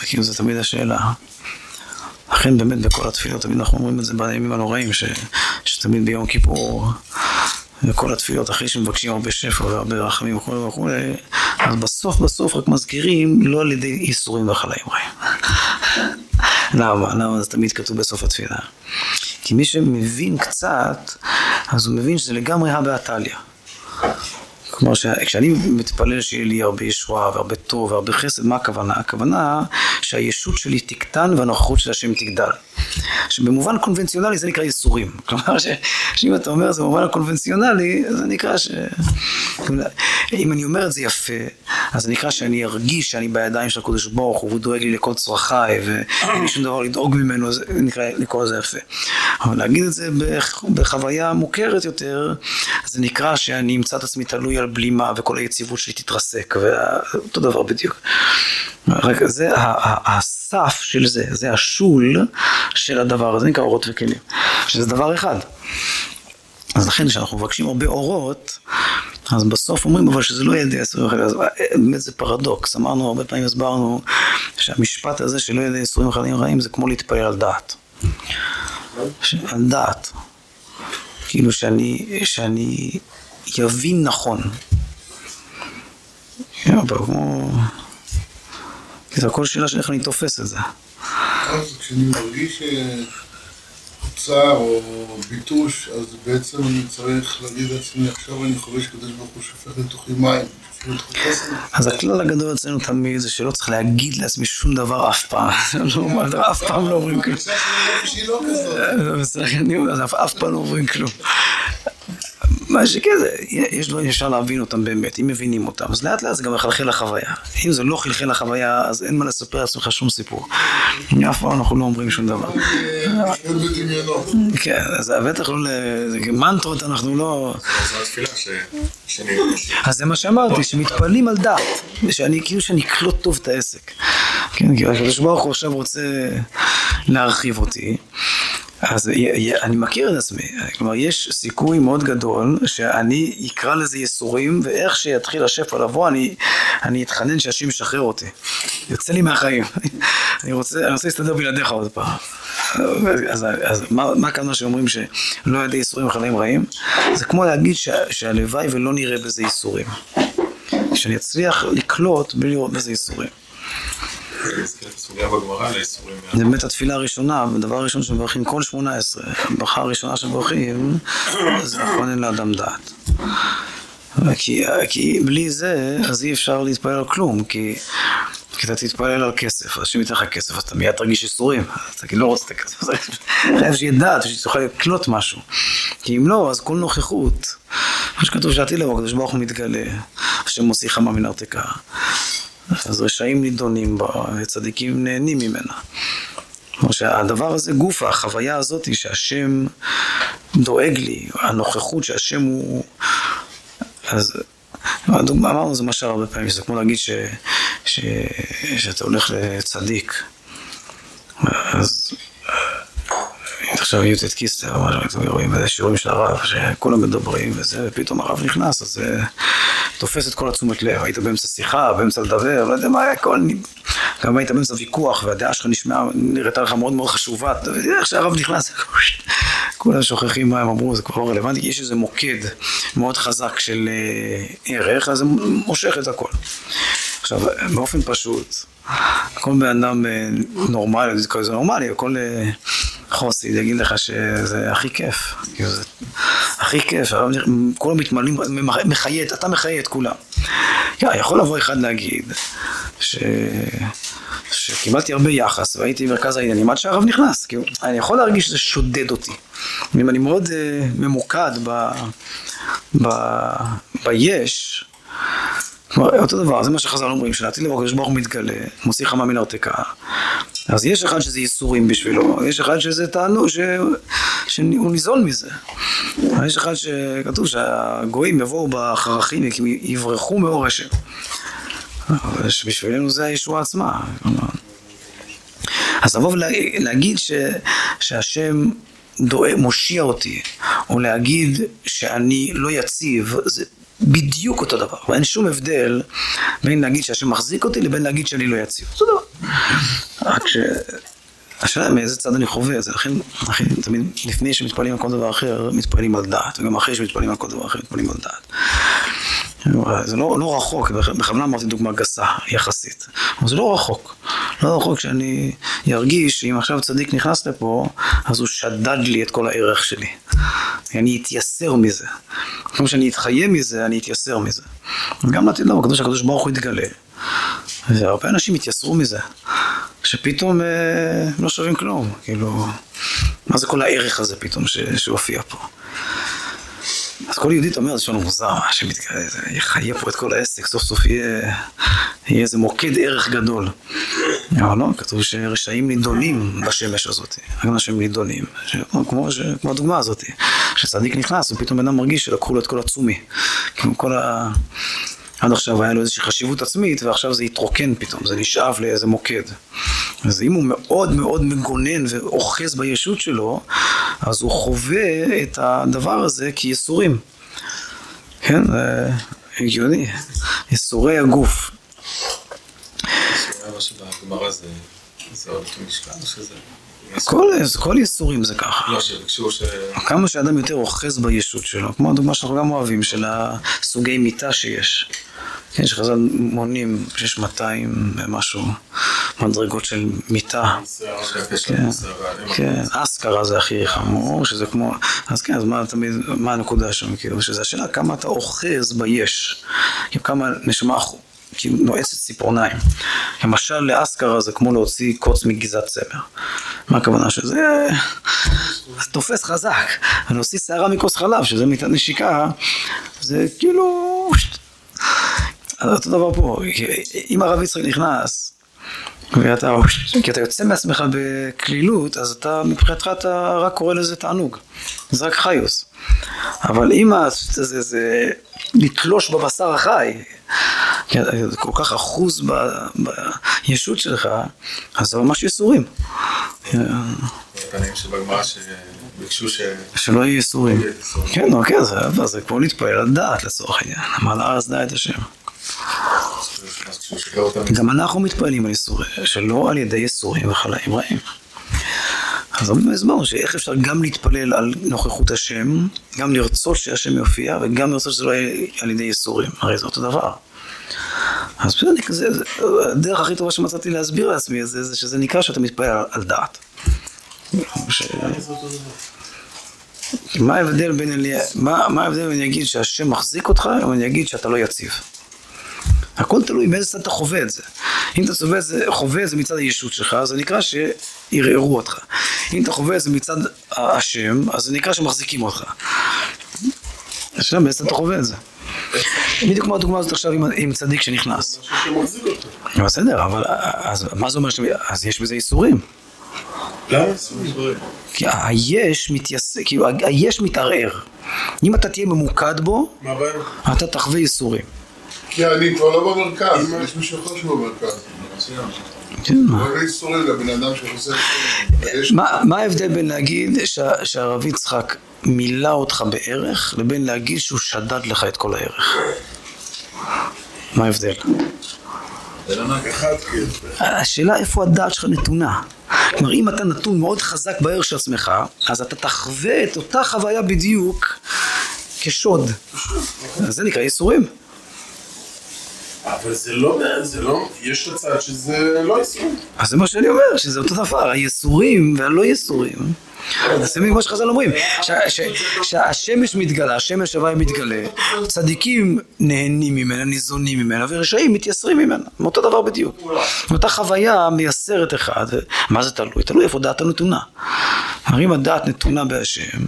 A: כאילו זו תמיד השאלה. לכן באמת בכל התפילות, תמיד אנחנו אומרים את זה בימים הנוראים, ש, שתמיד ביום כיפור, וכל התפילות אחרי שמבקשים הרבה שפע והרבה רחמים וכולי וכולי, אז בסוף בסוף רק מזכירים לא על ידי איסורים וחלאים רעים. למה? למה זה תמיד כתוב בסוף התפילה? כי מי שמבין קצת, אז הוא מבין שזה לגמרי הא בהתליא. כלומר, כשאני מתפלל שיהיה לי הרבה ישועה והרבה טוב והרבה חסד, מה הכוונה? הכוונה שהישות שלי תקטן והנוכחות של השם תגדל. שבמובן קונבנציונלי זה נקרא ייסורים. כלומר, ש, שאם אתה אומר זה במובן הקונבנציונלי, זה נקרא ש... אם אני אומר את זה יפה, אז זה נקרא שאני ארגיש שאני בידיים של הקדוש ברוך הוא, והוא דואג לי לכל צרכיי, ואין לי שום דבר לדאוג ממנו, זה נקרא לקרוא לזה יפה. אבל להגיד את זה בחוויה מוכרת יותר, זה נקרא שאני אמצא את עצמי תלוי על בלימה, וכל היציבות שלי תתרסק, ואותו דבר בדיוק. רק זה הסף של זה, זה השול של הדבר הזה, נקרא אורות וכלים, שזה דבר אחד. אז לכן כשאנחנו מבקשים הרבה אורות, אז בסוף אומרים אבל שזה לא ילדי עשרים וחלק, אז באמת זה פרדוקס, אמרנו הרבה פעמים הסברנו שהמשפט הזה שלא ילדי עשרים וחלקים רעים זה כמו להתפלל על דעת. על דעת. כאילו שאני, שאני יבין נכון. אבל כמו... זה הכל שאלה של איך אני תופס את זה.
D: כשאני מרגיש צער או ביטוש, אז בעצם אני צריך להגיד לעצמי, עכשיו אני חובש קדוש ברוך הוא שופך לתוכי מים.
A: אז הכלל הגדול אצלנו תמיד זה שלא צריך להגיד לעצמי שום דבר אף פעם. לא, אף פעם לא אומרים כלום. אף פעם לא אומרים כלום. מה שכן, יש דברים שאפשר להבין אותם באמת, אם מבינים אותם, אז לאט לאט זה גם מחלחל לחוויה. אם זה לא חלחל לחוויה, אז אין מה לספר לעצמך שום סיפור. אף פעם אנחנו לא אומרים שום דבר. כן, אז בטח לא, מנטרות אנחנו לא... אז זה מה שאמרתי, שמתפללים על דעת, שאני כאילו שאני אקלוט טוב את העסק. כן, כי הקדוש ברוך הוא עכשיו רוצה להרחיב אותי. אז אני מכיר את עצמי, כלומר יש סיכוי מאוד גדול שאני אקרא לזה ייסורים ואיך שיתחיל השפע לבוא אני, אני אתחנן שהשם ישחרר אותי, יוצא לי מהחיים, אני רוצה, אני רוצה להסתדר בלעדיך עוד פעם. אז, אז מה, מה כאן מה שאומרים שלא ידי ייסורים וחלאים רעים? זה כמו להגיד שה, שהלוואי ולא נראה בזה ייסורים. שאני אצליח לקלוט בלי לראות בזה ייסורים. זה באמת התפילה הראשונה, הדבר הראשון שמברכים כל שמונה עשרה, הברכה הראשונה שמברכים זה נכונן לאדם דעת. כי, בלי זה, אז אי אפשר להתפלל על כלום, כי, כי אתה תתפלל על כסף, אז ייתן לך כסף, אז אתה מיד תרגיש איסורים, אתה כאילו לא רוצה את הכסף, חייב שיהיה דעת, שתוכל לקלוט משהו. כי אם לא, אז כל נוכחות, מה שכתוב שעתיד לבוא, הקדוש ברוך הוא מתגלה, השם מוציא חמה מנרתקה. אז רשעים נידונים בה, וצדיקים נהנים ממנה. כלומר שהדבר הזה גופה, החוויה הזאת היא שהשם דואג לי, הנוכחות שהשם הוא... אז הדוגמה, אמרנו זה משל הרבה פעמים, זה כמו להגיד ש, ש, שאתה הולך לצדיק. אז עכשיו י"ט קיסטר, רואים איזה שיעורים של הרב, שכולם מדברים וזה, ופתאום הרב נכנס, אז זה תופס את כל התשומת לב. היית באמצע שיחה, באמצע לדבר, לא יודע מה היה, כל... גם היית באמצע ויכוח, והדעה שלך נשמעה, נראית לך מאוד מאוד חשובה, איך שהרב נכנס, כולם שוכחים מה הם אמרו, זה כבר לא רלוונטי, יש איזה מוקד מאוד חזק של אה, ערך, אז זה מושך את הכל. עכשיו, באופן פשוט, כל בן אדם אה, נורמלי, זה נורמלי, כל אה, חוסי יגיד לך שזה הכי כיף, כאילו זה הכי כיף, כולם מתמלאים, מחייט, אתה מחייט את כולם. יכול לבוא אחד להגיד ש... שקיבלתי הרבה יחס והייתי מרכז העניינים עד שהרב נכנס, כאילו, אני יכול להרגיש שזה שודד אותי. אם אני מאוד uh, ממוקד ב... ב... ביש, אותו דבר, זה מה שחז"ל אומרים, שלעתיד לבוא הקדוש ברוך הוא מתגלה, מוציא חמה מן הרתקה. אז יש אחד שזה ייסורים בשבילו, יש אחד שזה תענוג, ש... שהוא ניזון מזה. יש אחד שכתוב שהגויים יבואו בחרכים, יברחו מאור השם. שבשבילנו זה הישועה עצמה. אז לבוא ולהגיד ש... שהשם דואג, מושיע אותי, או להגיד שאני לא יציב, זה בדיוק אותו דבר, ואין שום הבדל בין להגיד שהשם מחזיק אותי לבין להגיד שאני לא יציב. אותו דבר. רק ש... השאלה מאיזה צד אני חווה את זה, לכן, לכן תמיד לפני שמתפללים על כל דבר אחר, מתפללים על דעת, וגם אחרי שמתפללים על כל דבר אחר, מתפללים על דעת. זה לא, לא רחוק, בכוונה אמרתי דוגמה גסה יחסית, אבל זה לא רחוק. לא רחוק שאני ארגיש שאם עכשיו צדיק נכנס לפה, אז הוא שדד לי את כל הערך שלי. אני אתייסר מזה. כמו שאני אתחיה מזה, אני אתייסר מזה. גם לעתיד לבוא, הקדוש הקדוש ברוך הוא יתגלה. והרבה אנשים התייסרו מזה, שפתאום אה, לא שווים כלום, כאילו, מה זה כל הערך הזה פתאום שהופיע פה? אז כל יהודית אומרת, יש לנו מוזר, שיחיה פה את כל העסק, סוף סוף יהיה, יהיה איזה מוקד ערך גדול. אבל לא, כתוב שרשעים נידונים בשמש הזאת, רק אנשים נידונים, כמו, כמו הדוגמה הזאת, שצדיק נכנס ופתאום בן אדם מרגיש שלקחו לו את כל הצומי, כאילו כל ה... עד עכשיו היה לו איזושהי חשיבות עצמית ועכשיו זה התרוקן פתאום, זה נשאב לאיזה מוקד. אז אם הוא מאוד מאוד מגונן ואוחז בישות שלו, אז הוא חווה את הדבר הזה כייסורים. כן, זה הגיוני. ייסורי הגוף. כל, כל ייסורים זה ככה. לא, שביקשו ש... כמה שאדם יותר אוחז בישות שלו, כמו הדוגמה שאנחנו גם אוהבים, של הסוגי מיטה שיש. כן, שחז"ל מונים שיש 200 ומשהו מדרגות של מיטה. כן, כן, אסכרה זה הכי חמור, שזה כמו... אז כן, אז מה תמיד, מה הנקודה שם, כאילו, שזה השאלה כמה אתה אוחז ביש, כאילו כמה נשמה כאילו נועצת ציפורניים. למשל לאסכרה זה כמו להוציא קוץ מגזעת צמר. מה הכוונה שזה? תופס חזק. ולהוציא שערה מכוס חלב, שזה מיטת נשיקה, זה כאילו... אותו דבר פה, אם הרב יצחק נכנס, ואתה, כי אתה יוצא מעצמך בקלילות, אז אתה, מבחינתך אתה רק קורא לזה תענוג. זה רק חיוס. אבל אם זה, זה לתלוש בבשר החי, כי אתה כל כך אחוז בישות שלך, אז זה ממש ייסורים.
B: הפנים שבגמרא שביקשו ש...
A: שלא יהיו ייסורים. כן, אוקיי, זה כמו להתפלל על דעת לצורך העניין. אמר לארץ דע את השם. גם אנחנו מתפעלים על ייסורים, שלא על ידי ייסורים וחלאים רעים. אז רבי הסברנו שאיך אפשר גם להתפלל על נוכחות השם, גם לרצות שהשם יופיע, וגם לרצות שזה לא יהיה על ידי ייסורים, הרי זה אותו דבר. אז בסדר, הדרך הכי טובה שמצאתי להסביר לעצמי זה, זה שזה נקרא שאתה מתפלל על, על דעת. ש... מה ההבדל בין אני אגיד שהשם מחזיק אותך, או אני אגיד שאתה לא יציב? הכל תלוי מאיזה צד אתה חווה את זה. אם אתה חווה את זה, חווה את זה מצד הישות שלך, אז זה נקרא שערערו אותך. אם אתה חווה את זה מצד השם, אז זה נקרא שמחזיקים אותך. השאלה באיזה צד אתה חווה את זה. בדיוק כמו הדוגמה הזאת עכשיו עם, עם צדיק שנכנס. בסדר, אבל אז מה זה אומר? אז יש בזה איסורים.
B: למה איסורים?
A: כי היש מתייס... כאילו היש מתערער. אם אתה תהיה ממוקד בו, אתה תחווה איסורים.
D: כי אני כבר לא במרכז, יש מישהו אחר שבמרכז.
A: כן, מה?
D: מה
A: ההבדל בין להגיד שהרב יצחק מילא אותך בערך, לבין להגיד שהוא שדד לך את כל הערך? מה ההבדל? השאלה איפה הדעת שלך נתונה. כלומר, אם אתה נתון מאוד חזק בערך של עצמך, אז אתה תחווה את אותה חוויה בדיוק כשוד. זה נקרא ייסורים.
B: אבל זה לא, זה לא, יש את הצד שזה לא ייסורים.
A: אז זה מה שאני אומר, שזה אותו דבר, הייסורים והלא ייסורים. זה מה שחז"ל אומרים, שהשמש מתגלה, השמש הוואי מתגלה, צדיקים נהנים ממנה, ניזונים ממנה, ורשעים מתייסרים ממנה, מאותו דבר בדיוק. אותה חוויה מייסרת אחד, מה זה תלוי? תלוי איפה דעת הנתונה. הרי אם הדעת נתונה בהשם,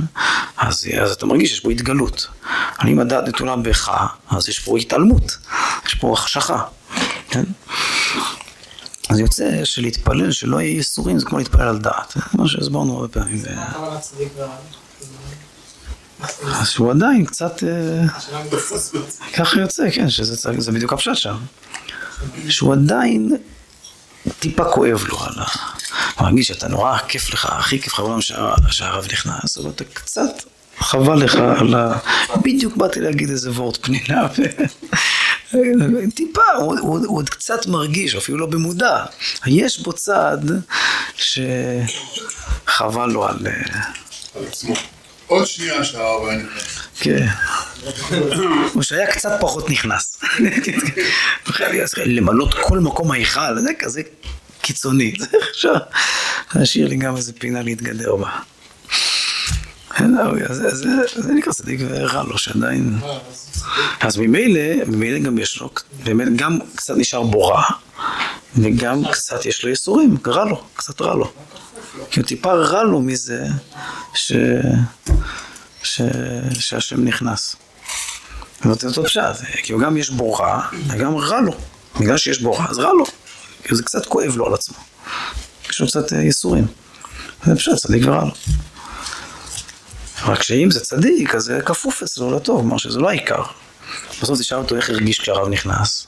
A: אז, אתה מרגיש שיש פה התגלות. אם הדעת נתונה בך, אז יש פה התעלמות, יש פה החשכה. כן? אז יוצא שלהתפלל שלא יהיה ייסורים זה כמו להתפלל על דעת, זה מה שהסברנו הרבה פעמים. אז שהוא עדיין קצת, אה, ככה יוצא, כן, שזה בדיוק הפשט שם. שהוא עדיין טיפה כואב לו על ה... הוא מרגיש שאתה נורא כיף לך, הכי כיף לך בעולם שהרב נכנס, אבל אתה קצת חבל לך על ה... בדיוק באתי להגיד איזה וורט פנינה. טיפה, הוא, הוא, הוא עוד קצת מרגיש, אפילו לא במודע. יש בו צד שחבל לו על...
D: עוד שנייה שהרב היה נכנס.
A: כן. הוא שהיה קצת פחות נכנס. למלות כל מקום ההיכל, זה כזה קיצוני. אפשר להשאיר לי גם איזה פינה להתגדר בה. זה נקרא צדיק ורע לו, שעדיין... אז ממילא, ממילא גם יש לו, באמת גם קצת נשאר בו רע, וגם קצת יש לו ייסורים, רע לו, קצת רע לו. כי הוא טיפה רע לו מזה ש... ש... שהשם נכנס. זאת אותו פשט, כי הוא גם יש בו רע, וגם רע לו. בגלל שיש בו רע, אז רע לו. כי זה קצת כואב לו על עצמו. יש לו קצת ייסורים. זה פשט, צדיק ורע לו. רק שאם זה צדיק, אז זה כפוף אצלו לטוב, כלומר שזה לא העיקר. בסוף תשאל אותו איך הרגיש כשהרב נכנס.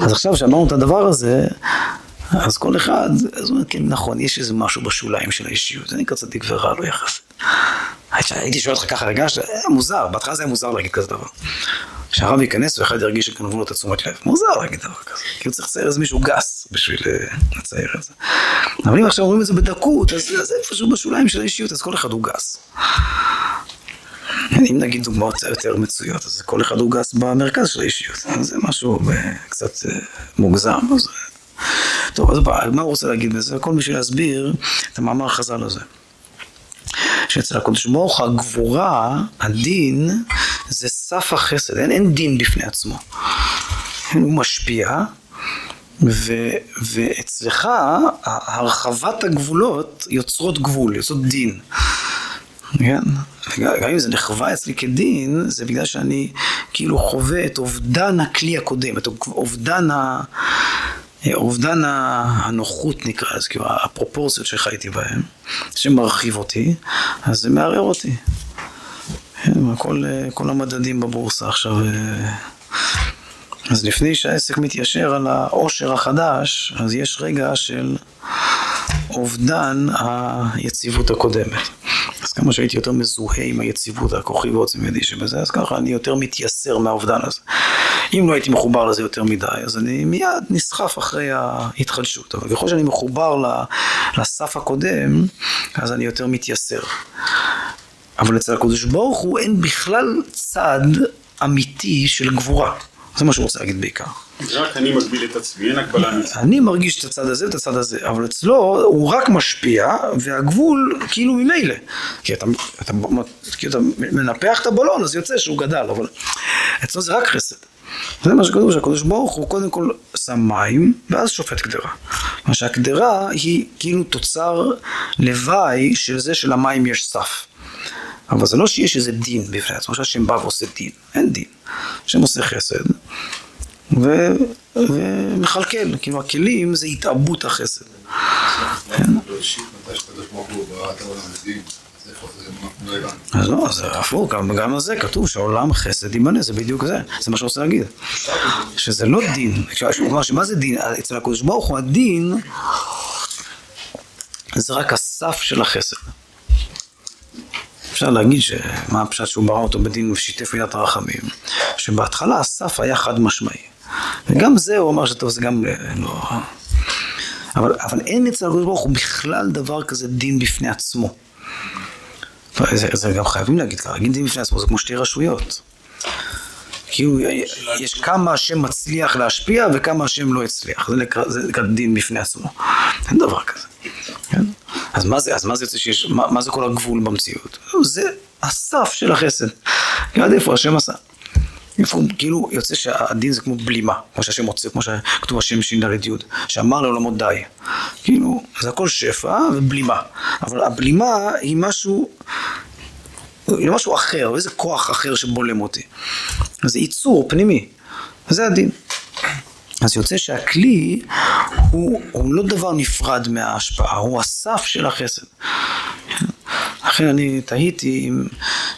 A: אז עכשיו שאמרנו את הדבר הזה, אז כל אחד, אז הוא אומר, כן, נכון, יש איזה משהו בשוליים של האישיות, זה נקרא צדיק ורע לו יחסית. הייתי שואל אותך ככה, אה, מוזר, בהתחלה זה היה מוזר להגיד כזה דבר. כשהרב ייכנס ואחד ירגיש שגנבו לו את התשומת לב. מוזר להגיד דבר כזה. כי הוא צריך לצייר איזה מישהו גס בשביל אה, לצייר את זה. אבל אם עכשיו אומרים את זה בדקות, אז זה איפשהו בשוליים של האישיות, אז כל אחד הוא גס. אם נגיד דוגמאות יותר מצויות, אז כל אחד הוא גס במרכז של האישיות. זה משהו אה, קצת אה, מוגזם. טוב, אז מה הוא רוצה להגיד בזה? הכל בשביל להסביר את המאמר החז"ל הזה. שאצל הקדוש ברוך הגבורה, הדין, זה סף החסד, אין, אין דין בפני עצמו. הוא משפיע, ו, ואצלך הרחבת הגבולות יוצרות גבול, יוצרות דין. כן? גם אם זה נחווה אצלי כדין, זה בגלל שאני כאילו חווה את אובדן הכלי הקודם, את אובדן ה... אובדן הנוחות נקרא לזה, כאילו הפרופורציות שחייתי בהן, שמרחיב אותי, אז זה מערער אותי. כן, כל, כל המדדים בבורסה עכשיו אז לפני שהעסק מתיישר על העושר החדש, אז יש רגע של אובדן היציבות הקודמת. אז כמה שהייתי יותר מזוהה עם היציבות, הכוחי ועוצם ידי שבזה, אז ככה אני יותר מתייסר מהאובדן הזה. אם לא הייתי מחובר לזה יותר מדי, אז אני מיד נסחף אחרי ההתחדשות. אבל ככל שאני מחובר לסף הקודם, אז אני יותר מתייסר. אבל אצל הקדוש ברוך הוא אין בכלל צד אמיתי של גבורה. זה מה שהוא רוצה להגיד בעיקר.
E: רק אני מגביל את עצמי, אין הגבלה מצד.
A: אני מרגיש את הצד הזה ואת הצד הזה, אבל אצלו הוא רק משפיע, והגבול כאילו ממילא. כי אתה, אתה, כי אתה מנפח את הבלון, אז יוצא שהוא גדל, אבל אצלו זה רק חסד. זה מה שכתוב, שהקדוש ברוך הוא קודם כל שם מים, ואז שופט קדרה. מה שהקדרה היא כאילו תוצר לוואי של זה שלמים יש סף. אבל זה לא שיש איזה דין בפני עצמו, שהשם בא ועושה דין, אין דין. השם עושה חסד, ו... ומכלכל, כאילו הכלים זה התעבות החסד. אז לא, אז הפוך, גם, על זה כתוב שהעולם חסד יימנה, זה בדיוק זה, זה מה שרוצה להגיד. שזה לא דין, כלומר, שמה זה דין? אצל הקדוש ברוך הוא הדין זה רק הסף של החסד. אפשר להגיד שמה הפשט שהוא ברא אותו בדין ושיתף מידת הרחמים, שבהתחלה הסף היה חד משמעי. וגם זה הוא אמר שטוב, זה גם לא... אבל, אבל אין אצל הקדוש ברוך הוא בכלל דבר כזה דין בפני עצמו. זה, זה גם חייבים להגיד ככה, להגיד דין בפני עצמו זה כמו שתי רשויות. כאילו, יש כמה השם מצליח להשפיע וכמה השם לא הצליח. זה נקרא, זה נקרא דין בפני עצמו. אין דבר כזה. כן? אז מה זה, אז מה זה יוצא שיש, מה, מה זה כל הגבול במציאות? זה הסף של החסד. עד איפה השם עשה. איפה, כאילו יוצא שהדין זה כמו בלימה, כמו שהשם רוצה, כמו שכתוב השם ש"ד י', שאמר לעולמות די. כאילו, זה הכל שפע ובלימה. אבל הבלימה היא משהו, היא משהו אחר, איזה כוח אחר שבולם אותי. זה ייצור פנימי, זה הדין. אז יוצא שהכלי הוא, הוא לא דבר נפרד מההשפעה, הוא הסף של החסד. לכן אני תהיתי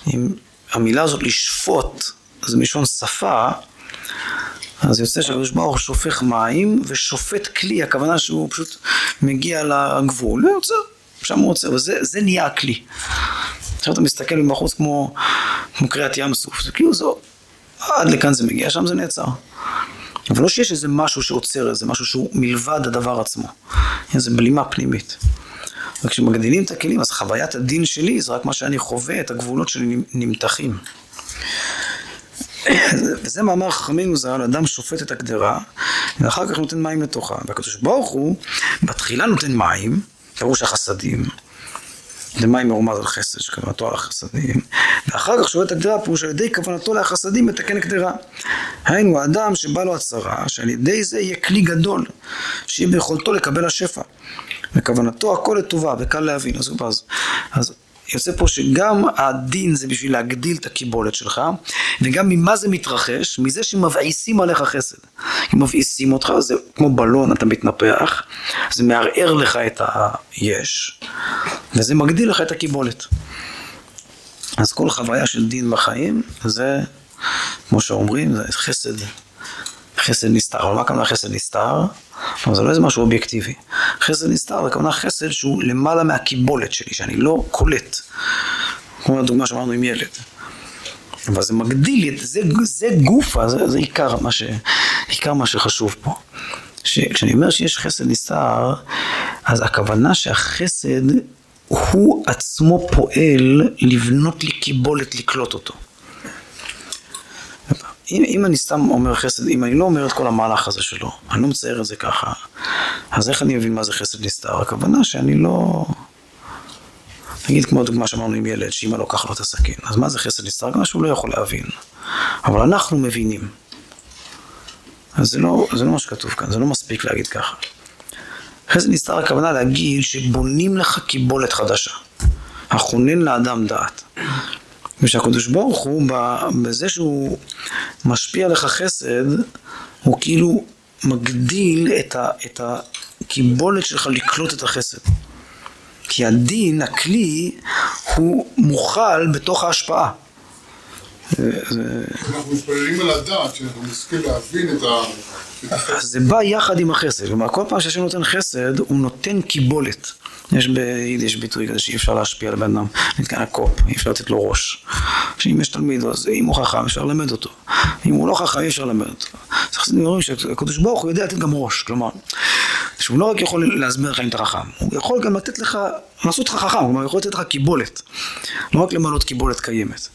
A: אם המילה הזאת לשפוט, זה מלשון שפה, אז יוצא שהקדוש ברוך הוא שופך מים ושופט כלי, הכוונה שהוא פשוט מגיע לגבול ועוצר, שם הוא עוצר, וזה נהיה הכלי. עכשיו אתה מסתכל מבחוץ כמו, כמו קריאת ים סוף, זה כאילו זו, עד לכאן זה מגיע, שם זה נעצר. אבל לא שיש איזה משהו שעוצר איזה משהו שהוא מלבד הדבר עצמו. איזה בלימה פנימית. וכשמגדילים את הכלים, אז חוויית הדין שלי זה רק מה שאני חווה, את הגבולות שלי נמתחים. וזה מאמר חכמינו ז"ל, אדם שופט את הקדרה, ואחר כך נותן מים לתוכה. והקדוש ברוך הוא, בתחילה נותן מים, פירוש החסדים, למים מרומז על חסד, שכוונתו על החסדים, ואחר כך שואל את הגדרה, פירוש על ידי כוונתו לחסדים מתקן גדרה. היינו, האדם שבא לו הצהרה, שעל ידי זה יהיה כלי גדול, שיהיה ביכולתו לקבל השפע. וכוונתו הכל לטובה, וקל להבין. אז, אז, אז יוצא פה שגם הדין זה בשביל להגדיל את הקיבולת שלך, וגם ממה זה מתרחש? מזה שמבעיסים עליך חסד. אם מבעיסים אותך, זה כמו בלון, אתה מתנפח, זה מערער לך את היש, וזה מגדיל לך את הקיבולת. אז כל חוויה של דין בחיים, זה, כמו שאומרים, זה חסד, חסד נסתר. אבל מה הכוונה חסד נסתר? זה לא איזה משהו אובייקטיבי. חסד נסתר, כמובן חסד שהוא למעלה מהקיבולת שלי, שאני לא קולט. כמו הדוגמה שאמרנו עם ילד. אבל זה מגדיל, זה, זה גופה, זה, זה עיקר, מה ש, עיקר מה שחשוב פה. כשאני אומר שיש חסד נסתר, אז הכוונה שהחסד הוא עצמו פועל לבנות לי קיבולת לקלוט אותו. אם, אם אני סתם אומר חסד, אם אני לא אומר את כל המהלך הזה שלו, אני לא מצייר את זה ככה, אז איך אני מבין מה זה חסד נסתר? הכוונה שאני לא... נגיד כמו הדוגמה שאמרנו עם ילד, שאמא לוקח לו את הסכין, אז מה זה חסד נסתר? גם שהוא לא יכול להבין. אבל אנחנו מבינים. אז זה לא, זה לא מה שכתוב כאן, זה לא מספיק להגיד ככה. חסד נסתר הכוונה להגיד שבונים לך קיבולת חדשה. הכונן לאדם דעת. ושהקדוש ברוך הוא, בזה שהוא משפיע לך חסד, הוא כאילו מגדיל את, ה, את הקיבולת שלך לקלוט את החסד. כי הדין, הכלי, הוא מוכל בתוך ההשפעה.
D: אנחנו מתפללים על הדעת, שאנחנו נזכה להבין את ה...
A: זה בא יחד עם החסד, כלומר כל פעם שהשם נותן חסד, הוא נותן קיבולת. יש ביידיש ביטוי כזה שאי אפשר להשפיע על בן אדם, נתקן הקופ, אי אפשר לתת לו ראש. שאם יש תלמיד, אז אם הוא חכם אפשר ללמד אותו, אם הוא לא חכם אי אפשר ללמד אותו. חסידים אומרים שהקדוש ברוך הוא יודע לתת גם ראש, כלומר, שהוא לא רק יכול להסביר לך אם אתה חכם, הוא יכול גם לתת לך, לעשות לך חכם, כלומר הוא יכול לתת לך קיבולת, לא רק למלות קיבולת קיימת.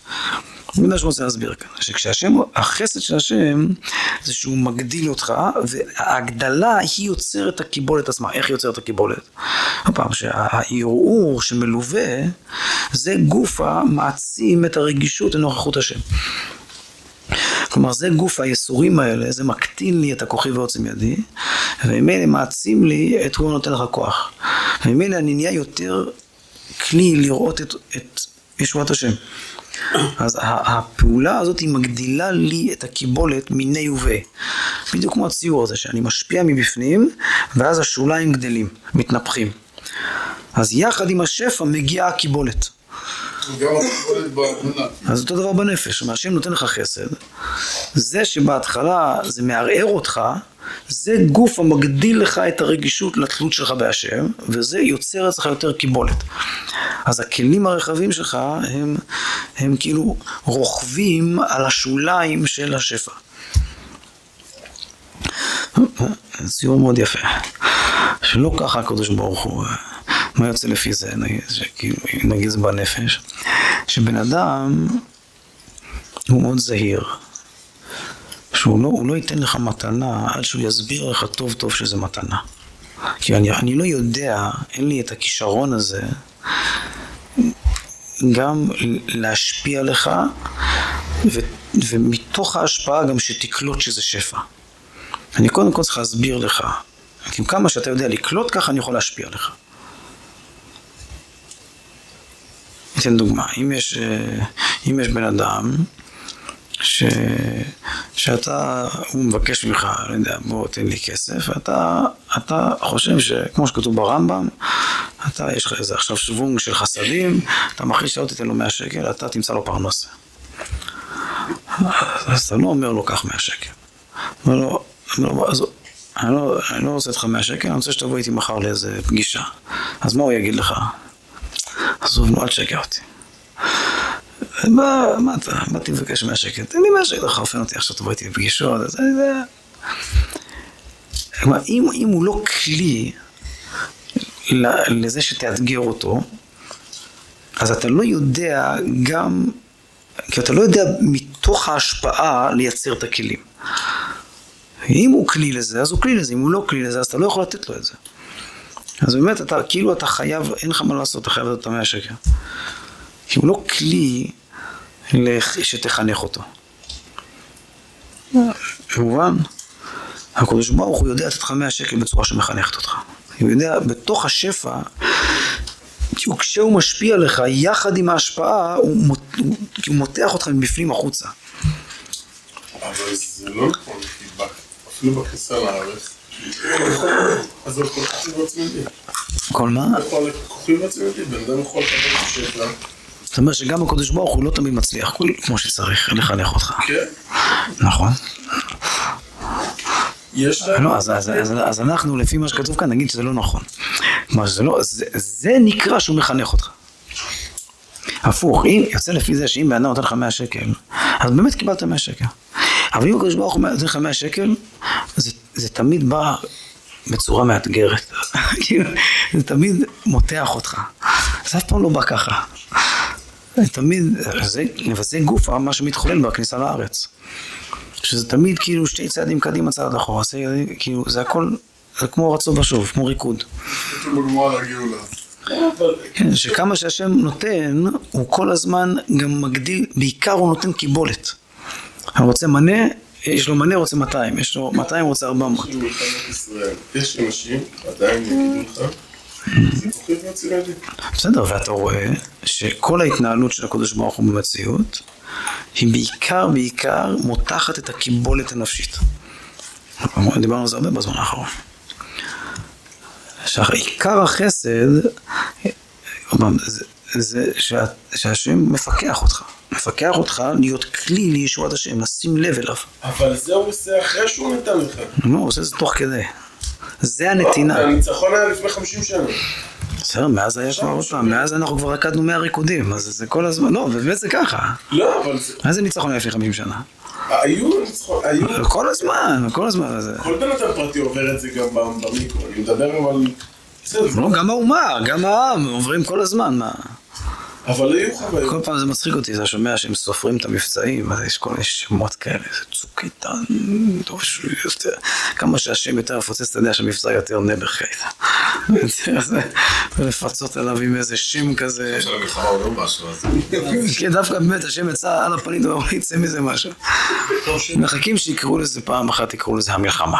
A: זה מה שאני רוצה להסביר כאן, שכשהשם, החסד של השם זה שהוא מגדיל אותך וההגדלה היא יוצרת את הקיבולת עצמה, איך היא יוצרת הקיבולת? הפעם שהערעור שמלווה זה גופה מעצים את הרגישות לנוכחות השם. כלומר זה גוף היסורים האלה, זה מקטין לי את הכוחי ועוצם ידי וממילא מעצים לי את הוא נותן לך כוח וממילא אני נהיה יותר כלי לראות את, את ישועת השם אז הפעולה הזאת היא מגדילה לי את הקיבולת מיני ובה. בדיוק כמו הציור הזה, שאני משפיע מבפנים, ואז השוליים גדלים, מתנפחים. אז יחד עם השפע מגיעה הקיבולת. אז אותו דבר בנפש, מה השם נותן לך חסד, זה שבהתחלה זה מערער אותך, זה גוף המגדיל לך את הרגישות לתלות שלך בהשם, וזה יוצר אצלך יותר קיבולת. אז הכלים הרחבים שלך הם, הם כאילו רוכבים על השוליים של השפע. ציור מאוד יפה. שלא ככה הקדוש ברוך הוא, מה יוצא לפי זה, נגיד, שכאילו, נגיד זה בנפש, שבן אדם הוא מאוד זהיר. שהוא לא, לא ייתן לך מתנה עד שהוא יסביר לך טוב טוב שזה מתנה. כי אני, אני לא יודע, אין לי את הכישרון הזה גם להשפיע לך ו, ומתוך ההשפעה גם שתקלוט שזה שפע. אני קודם כל צריך להסביר לך, כי כמה שאתה יודע לקלוט ככה אני יכול להשפיע לך. אתן דוגמה, אם יש, אה, אם יש בן אדם ש... שאתה, הוא מבקש ממך, לא יודע, בוא תן לי כסף, ואתה אתה חושב שכמו שכתוב ברמב"ם, אתה, יש לך איזה עכשיו שוונג של חסדים, אתה מחליט שלא תיתן לו 100 שקל, אתה תמצא לו פרנסה. אז אתה לא אומר לו, קח 100 שקל. אומר לו, לו, אז אני לא, אני לא רוצה איתך 100 שקל, אני רוצה שתבוא איתי מחר לאיזה פגישה. אז מה הוא יגיד לך? עזוב, נו, אל תשגע אותי. מה, מה אתה, לבקש 100 שקל, תן לי 100 שקל, חרפן אותי עכשיו, תבוא איתי לפגישות, אז אני יודע. אם הוא לא כלי לזה שתאתגר אותו, אז אתה לא יודע גם, כי אתה לא יודע מתוך ההשפעה לייצר את הכלים. אם הוא כלי לזה, אז הוא כלי לזה, אם הוא לא כלי לזה, אז אתה לא יכול לתת לו את זה. אז באמת, אתה, כאילו אתה חייב, אין לך מה לעשות, אתה חייב לתת את המאה שקל. כי הוא לא כלי שתחנך אותו. כמובן, הקדוש ברוך הוא יודע לתת לך מאה שקל בצורה שמחנכת אותך. הוא יודע, בתוך השפע, כשהוא משפיע לך, יחד עם ההשפעה, הוא, מות, הוא, הוא מותח אותך מבפנים החוצה.
D: אבל זה לא נכון, אפילו בכניסה לארץ, אז זה כל כך עצמי.
A: כל מה?
D: כוחי ועצמי, בן אדם יכול לקבל.
A: זאת אומרת שגם הקדוש ברוך הוא לא תמיד מצליח, כמו שצריך לחנך אותך.
D: כן.
A: נכון.
D: יש להם...
A: לא, אז, אז, אז, אז אנחנו, לפי מה שכתוב כאן, נגיד שזה לא נכון. כלומר, לא, זה, זה נקרא שהוא מחנך אותך. הפוך, אם יוצא לפי זה שאם בן אדם נותן לך 100 שקל, אז באמת קיבלת 100 שקל. אבל אם הקדוש ברוך הוא נותן לך 100 שקל, זה, זה תמיד בא בצורה מאתגרת. כאילו, זה תמיד מותח אותך. זה אף פעם לא בא ככה. תמיד, זה, זה גוף מה שמתחולל בכניסה לארץ. שזה תמיד כאילו שתי צעדים קדימה, צעד אחורה, זה, כאילו, זה הכל, זה כמו רצון בשוב, כמו ריקוד. כן, שכמה שהשם נותן, הוא כל הזמן גם מגדיל, בעיקר הוא נותן קיבולת. אני רוצה מנה, יש לו מנה, רוצה 200, יש לו 200, רוצה 400.
D: יש אנשים, עדיין יגידו לך,
A: בסדר, ואתה רואה שכל ההתנהלות של הקדוש ברוך הוא במציאות היא בעיקר בעיקר מותחת את הקיבולת הנפשית. דיברנו על זה הרבה בזמן האחרון. שעיקר החסד, זה, שה, שהשם מפקח אותך. מפקח אותך להיות כלי לישועת השם, לשים לב אליו.
F: אבל זה הוא עושה אחרי שהוא נתן לך.
A: לא, הוא עושה את זה תוך כדי. זה הנתינה.
F: הניצחון היה לפני 50 שנה.
A: בסדר, מאז היה כבר עוד פעם, מאז אנחנו כבר רקדנו 100 ריקודים, אז זה כל הזמן, לא, באמת זה ככה.
F: לא, אבל זה...
A: מה זה ניצחון לפני 50 שנה?
F: היו ניצחון, היו...
A: כל הזמן, כל הזמן.
F: כל בן אדם פרטי עובר את זה גם במיקרו, אני מדבר אבל...
A: לא, גם האומה, גם העם, עוברים כל הזמן, מה?
F: אבל היו חוויות.
A: כל פעם זה מצחיק אותי, אתה שומע שהם סופרים את המבצעים, אז יש כל מיני שמות כאלה, זה צוק איתן, טוב שהוא יותר, כמה שהשם יותר מפוצץ, אתה יודע שהמבצע יותר נעבך הייתה. ולפצות עליו עם איזה שם כזה.
B: לא.
A: כן, דווקא באמת, השם יצא על הפנים, הוא אומר, יצא מזה משהו. מחכים שיקראו לזה פעם אחת, יקראו לזה המלחמה.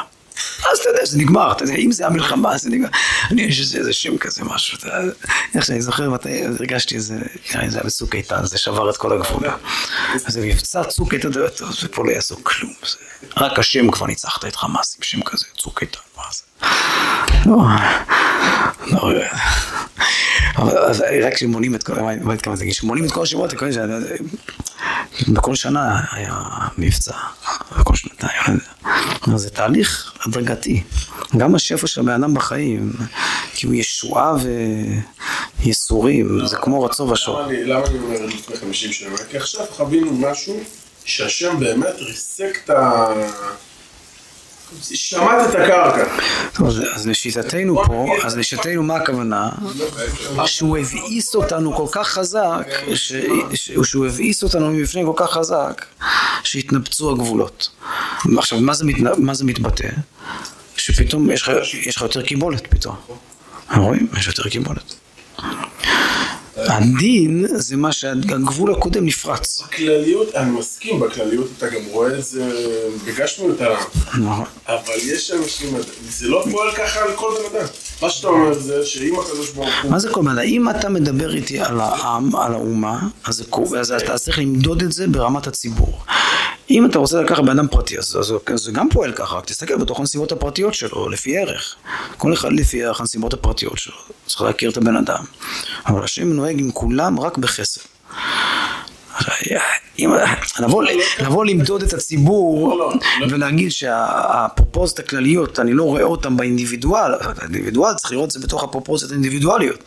A: אז אתה יודע, זה נגמר, אתה יודע, אם זה המלחמה, זה נגמר. אני, יש איזה איזה שם כזה, משהו, אתה יודע, איך שאני זוכר מתי הרגשתי איזה, נראה לי זה היה בצוק איתן, זה שבר את כל הגבול. אז זה מבצע צוק איתן, אתה יודע, טוב, זה פה לא יעשו כלום. זה- רק השם כבר ניצחת את חמאס עם שם כזה, צוק איתן, מה זה? לא, לא, אבל אז רק כשמונים את כל, מה מה התכוונתי? כשמונים את כל כל השנה, בכל שנה היה מבצע, בכל שנתיים, לא. אז זה תהליך הדרגתי. גם השפע של הבן אדם בחיים, כאילו ישועה וייסורים, זה כמו רצו ושור.
F: למה אני- למה אני אומר לפני 50 שנה? כי עכשיו חווינו משהו שהשם באמת ריסק את ה... שמט את הקרקע.
A: אז- לשיטתנו פה, אז לשיטתנו מה הכוונה? שהוא הבאיס אותנו כל כך חזק, שהוא הבאיס אותנו מבפנים כל כך חזק, שהתנפצו הגבולות. עכשיו, מה זה, מתבטא? שפתאום יש לך יותר קיבולת פתאום. רואים? יש יותר קיבולת. הדין זה מה שהגבול הקודם נפרץ.
F: בכלליות, אני מסכים, בכלליות אתה גם רואה את זה בגשמיות העולם.
A: נכון.
F: אבל יש אנשים, זה לא פועל ככה על כל בן אדם. מה שאתה אומר זה שאם הקדוש ברוך הוא...
A: מה זה כל מיני? אם אתה מדבר איתי על העם, על האומה, אז אתה צריך למדוד את זה ברמת הציבור. אם אתה רוצה לקחת בן אדם פרטי, אז, זה גם פועל ככה, רק תסתכל בתוך הנסיבות הפרטיות שלו, לפי ערך. כל אחד לפי ערך הנסיבות הפרטיות שלו. צריך להכיר את הבן אדם. אבל השם נוהג עם כולם רק בחסד. אם, לבוא, לבוא למדוד את הציבור
F: לא, לא.
A: ולהגיד שהפרופוזיות הכלליות, אני לא רואה אותן באינדיבידואל, האינדיבידואל צריך לראות את זה בתוך הפרופוזיות האינדיבידואליות.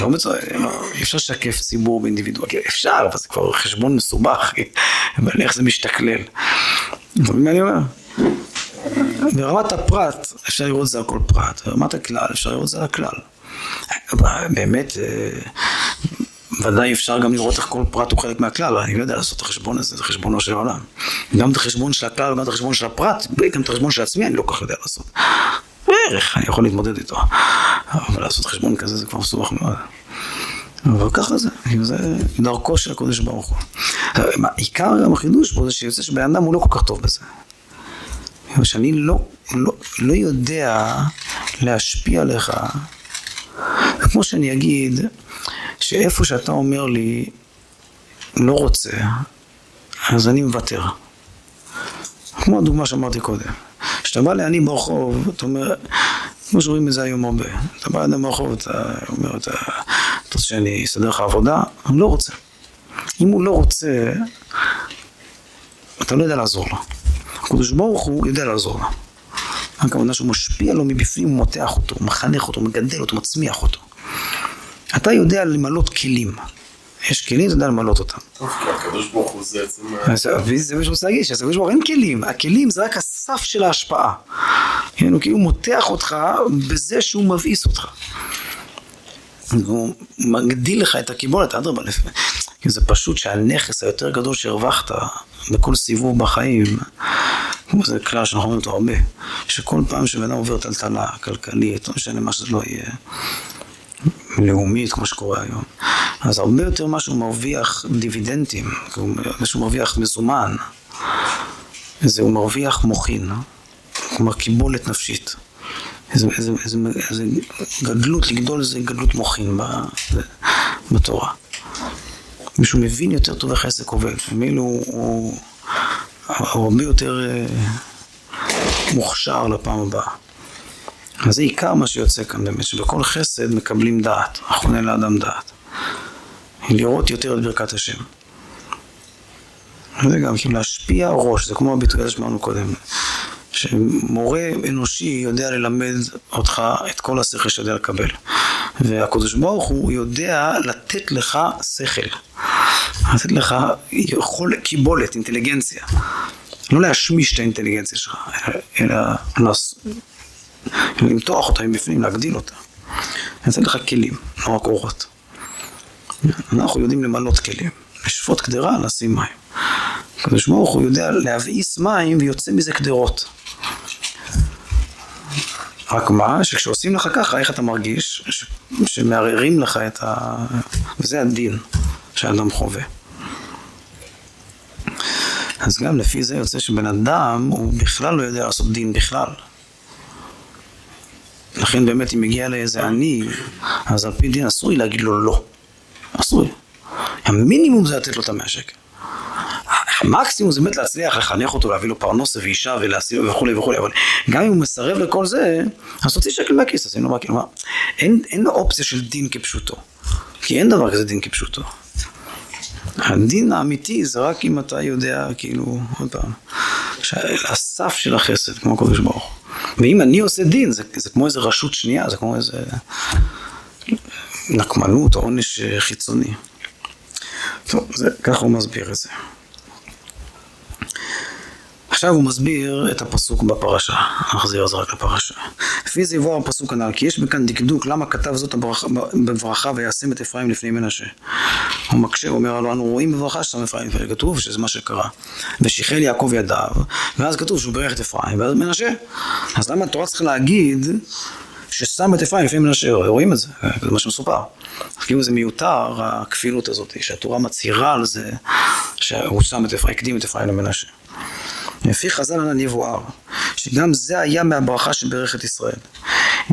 A: לא מצוין, אי אפשר לשקף ציבור באינדיבידואל, כאילו, אפשר, אבל זה כבר חשבון מסובך, אבל איך זה משתכלל. אתה מבין מה אני אומר? ברמת הפרט אפשר לראות את זה על כל פרט, ברמת הכלל אפשר לראות את זה על הכלל. באמת, אה, ודאי אפשר גם לראות איך כל פרט הוא חלק מהכלל, אני לא יודע לעשות את החשבון הזה, זה חשבונו של העולם. גם את החשבון של הכלל, גם את החשבון של הפרט, גם את החשבון של עצמי אני לא כל כך יודע לעשות. בערך, אני יכול להתמודד איתו. אבל לעשות חשבון כזה זה כבר מסובך מאוד. אבל ככה זה, זה דרכו של הקודש ברוך הוא. עיקר גם החידוש פה זה שיוצא שבן אדם הוא לא כל כך טוב בזה. שאני לא, לא, לא יודע להשפיע עליך, כמו שאני אגיד שאיפה שאתה אומר לי לא רוצה, אז אני מוותר. כמו הדוגמה שאמרתי קודם. כשאתה בא לעני ברחוב, אתה אומר, כמו שרואים את זה היום הרבה, אתה בא לאדם ברחוב, אתה אומר, אתה, רוצה שאני אסדר לך עבודה? אני לא רוצה. אם הוא לא רוצה, אתה לא יודע לעזור לו. הקדוש ברוך הוא יודע לעזור לו. הכוונה שהוא משפיע לו מבפנים, הוא מותח אותו, הוא מחנך אותו, הוא מגדל אותו, מצמיח אותו. אתה יודע למלות כלים. יש כלים, אתה יודע למלות אותם.
F: טוב, כי הקדוש ברוך הוא זה עצם...
A: זה מה שהוא רוצה להגיד, שהקדוש ברוך הוא אין כלים, הכלים זה רק הסף של ההשפעה. הוא כאילו מותח אותך בזה שהוא מבאיס אותך. הוא מגדיל לך את הקיבולת, אדרבה, כי זה פשוט שהנכס היותר גדול שהרווחת בכל סיבוב בחיים, זה כלל שאנחנו אומרים אותו הרבה, שכל פעם שבן אדם עובר טלטלה כלכלית, לא משנה מה שזה לא יהיה, לאומית, כמו שקורה היום. אז הרבה יותר מה שהוא מרוויח דיבידנדים, מה שהוא מרוויח מזומן, זה הוא מרוויח מוחין, כלומר קיבולת נפשית. איזה, איזה, איזה, איזה גדלות, לגדול זה גדלות מוחין ב- בתורה. מישהו מבין יותר טוב איך העסק עובד, ממילא הוא, הוא, הוא הרבה יותר אה, מוכשר לפעם הבאה. אז זה עיקר מה שיוצא כאן באמת, שבכל חסד מקבלים דעת, אחרונה לאדם דעת. לראות יותר את ברכת השם. זה גם כאילו להשפיע ראש, זה כמו הביטוי הזה שאמרנו קודם, שמורה אנושי יודע ללמד אותך את כל השכל שאתה יודע לקבל. והקדוש ברוך הוא יודע לתת לך שכל, לתת לך יכול, קיבולת, אינטליגנציה. לא להשמיש את האינטליגנציה שלך, אלא. למתוח אותה מבפנים, להגדיל אותה. לתת לך כלים, לא רק אורות. אנחנו יודעים למלות כלים, לשפוט קדרה, לשים מים. הקדוש ברוך הוא יודע להבעיס מים ויוצא מזה קדרות. רק מה, שכשעושים לך ככה, איך אתה מרגיש? ש... שמערערים לך את ה... וזה הדין שהאדם חווה. אז גם לפי זה יוצא שבן אדם, הוא בכלל לא יודע לעשות דין בכלל. לכן באמת אם מגיע לאיזה עני, אז על פי דין אסור לי להגיד לו לא. אסור לי. המינימום זה לתת לו את המאה שקל. המקסימום זה באמת להצליח לחנך אותו, להביא לו פרנוסה ואישה ולהסיע וכולי וכולי, אבל גם אם הוא מסרב לכל זה, אז תוציא שקל מהכיס, אז אין לו מה, אין, אין אופציה של דין כפשוטו, כי אין דבר כזה דין כפשוטו. הדין האמיתי זה רק אם אתה יודע, כאילו, עוד פעם, הסף של החסד, כמו הקדוש ברוך. ואם אני עושה דין, זה, זה כמו איזה רשות שנייה, זה כמו איזה נקמנות עונש חיצוני. טוב, זה, ככה הוא מסביר את זה. עכשיו הוא מסביר את הפסוק בפרשה, נחזיר אז רק לפרשה. לפי זה יבוא הפסוק הנ"ל, כי יש בכאן דקדוק למה כתב זאת בברכה וישם את אפרים לפני מנשה. הוא מקשה, הוא אומר, אנו רואים בברכה ששם אפרים, וכתוב שזה מה שקרה. ושיחל יעקב ידיו, ואז כתוב שהוא בירך את אפרים, ואז מנשה. אז למה התורה צריכה להגיד ששם את אפרים לפני מנשה, רואים את זה, זה מה שמסופר. כאילו זה מיותר הכפילות הזאת, שהתורה מצהירה על זה שהוא שם את אפרים, הקדים את אפרים למנשה. לפי חז"ל הנ"ל יבואר, שגם זה היה מהברכה שברך את ישראל.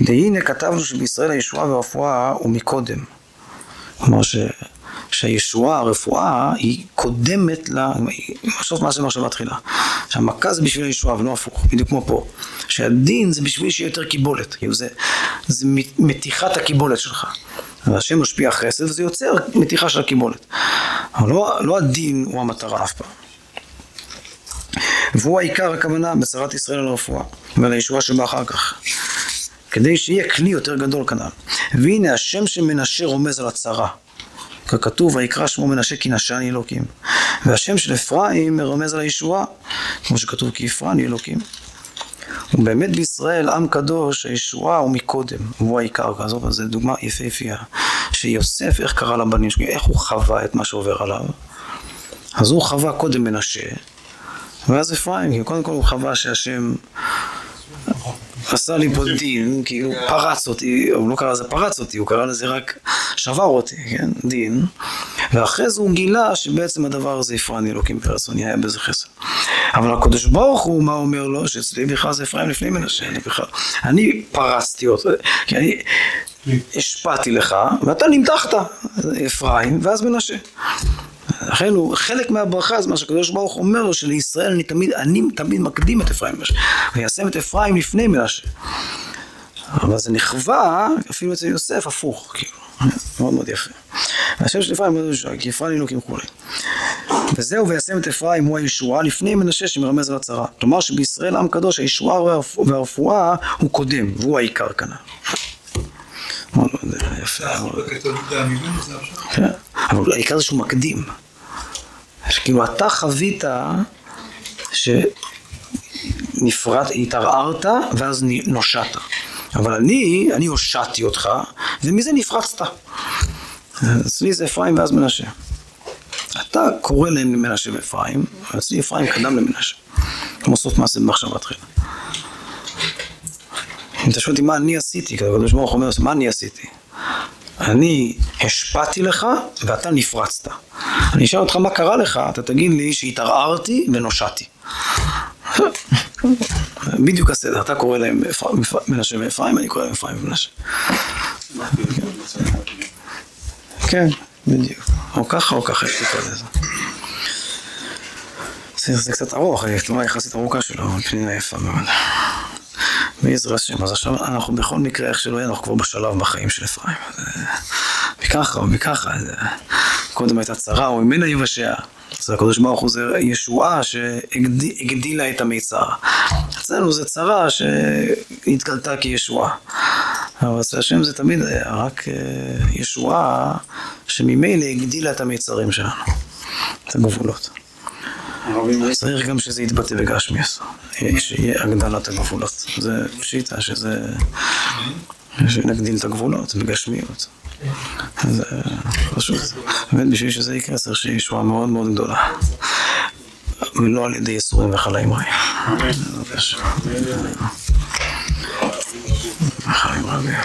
A: והנה כתבנו שבישראל הישועה והרפואה הוא מקודם. כלומר ש... שהישועה, הרפואה, היא קודמת ל... מה זה מחשבה תחילה. שהמכה זה בשביל הישועה ולא הפוך, בדיוק כמו פה. שהדין זה בשביל שיהיה יותר קיבולת, כאילו זה, זה מתיחת הקיבולת שלך. והשם משפיע חסד וזה יוצר מתיחה של הקיבולת. אבל לא, לא הדין הוא המטרה אף פעם. והוא העיקר הכוונה בצרת ישראל על הרפואה ועל הישועה שבא אחר כך. כדי שיהיה כלי יותר גדול כנ"ל. והנה השם של מנשה רומז על הצרה. ככתוב ויקרא שמו מנשה כי נשני אלוקים. והשם של אפרים מרמז על הישועה, כמו שכתוב כי אפרני אלוקים. ובאמת בישראל עם קדוש, הישועה הוא מקודם, והוא העיקר, עזוב, זו דוגמה יפהפייה, שיוסף, איך קרא לבנים שלו, איך הוא חווה את מה שעובר עליו. אז הוא חווה קודם מנשה, ואז אפרים, קודם כל הוא חווה שהשם עשה לי פה דין, כאילו פרץ אותי, הוא לא קרא לזה פרץ אותי, הוא קרא לזה רק שבר אותי, כן, דין. ואחרי זה הוא גילה שבעצם הדבר הזה הפרעני אלוקים פרצוני, היה בזה חסד. אבל הקדוש ברוך הוא, מה אומר לו? שאצלי בכלל זה אפרים לפני מנשה, אני בכלל, אני פרצתי אותו, כי אני השפעתי לך, ואתה נמתחת, אפרים, ואז מנשה. לכן הוא, חלק מהברכה זה מה שהקדוש ברוך הוא אומר לו שלישראל אני תמיד, אני תמיד מקדים את אפרים וישם את אפרים לפני מנשה. אבל זה נכווה אפילו אצל יוסף הפוך כאילו. מאוד מאוד יפה. והשם של אפרים מאוד ישועה כי אפרים אלוקים כולי וזהו וישם את אפרים הוא הישועה לפני מנשה שמרמז על הצרה כלומר שבישראל עם קדוש הישועה והרפואה הוא קודם והוא העיקר כנ"ל. מאוד מאוד יפה. כן. אבל העיקר זה שהוא מקדים שכאילו אתה חווית שנפרט, התערערת ואז נושעת. אבל אני, אני הושעתי אותך, ומזה נפרצת. אצלי זה אפרים ואז מנשה. אתה קורא להם מנשה ואפרים, אצלי אפרים קדם למנשה. כמו סוף מעשה במחשבה תחילה. אם אתה שואל אותי מה אני עשיתי, כי הקדוש ברוך אומר, מה אני עשיתי? אני השפעתי לך ואתה נפרצת. אני אשאל אותך מה קרה לך, אתה תגיד לי שהתערערתי ונושעתי. בדיוק הסדר, אתה קורא להם מנשה ואפרים, אני קורא להם אפרים ומנשה. כן, בדיוק. או ככה או ככה, יש לי כזה. זה קצת ארוך, הכתובה יחסית ארוכה שלו, פנינה יפה מאוד. בעזרת השם. אז עכשיו אנחנו בכל מקרה, איך שלא יהיה, אנחנו כבר בשלב בחיים של אפרים. מככה או מככה, קודם הייתה צרה, או ממנה יבשע. אז הקדוש ברוך הוא זה ישועה שהגדילה את המיצר. אצלנו זה צרה שהתגלתה כישועה. אבל אצל השם זה תמיד היה רק אה, ישועה שממילא הגדילה את המיצרים שלנו, את הגבולות. צריך גם שזה יתבטא בגשמיאס, שיהיה הגדלת הגבולות. זה פשיטה שזה... שנגדיל את הגבולות בגשמיות. זה פשוט. באמת בשביל שזה יקרה צריך שיהיה ישועה מאוד מאוד גדולה. ולא על ידי ייסורים וחלאים רעים. רבים.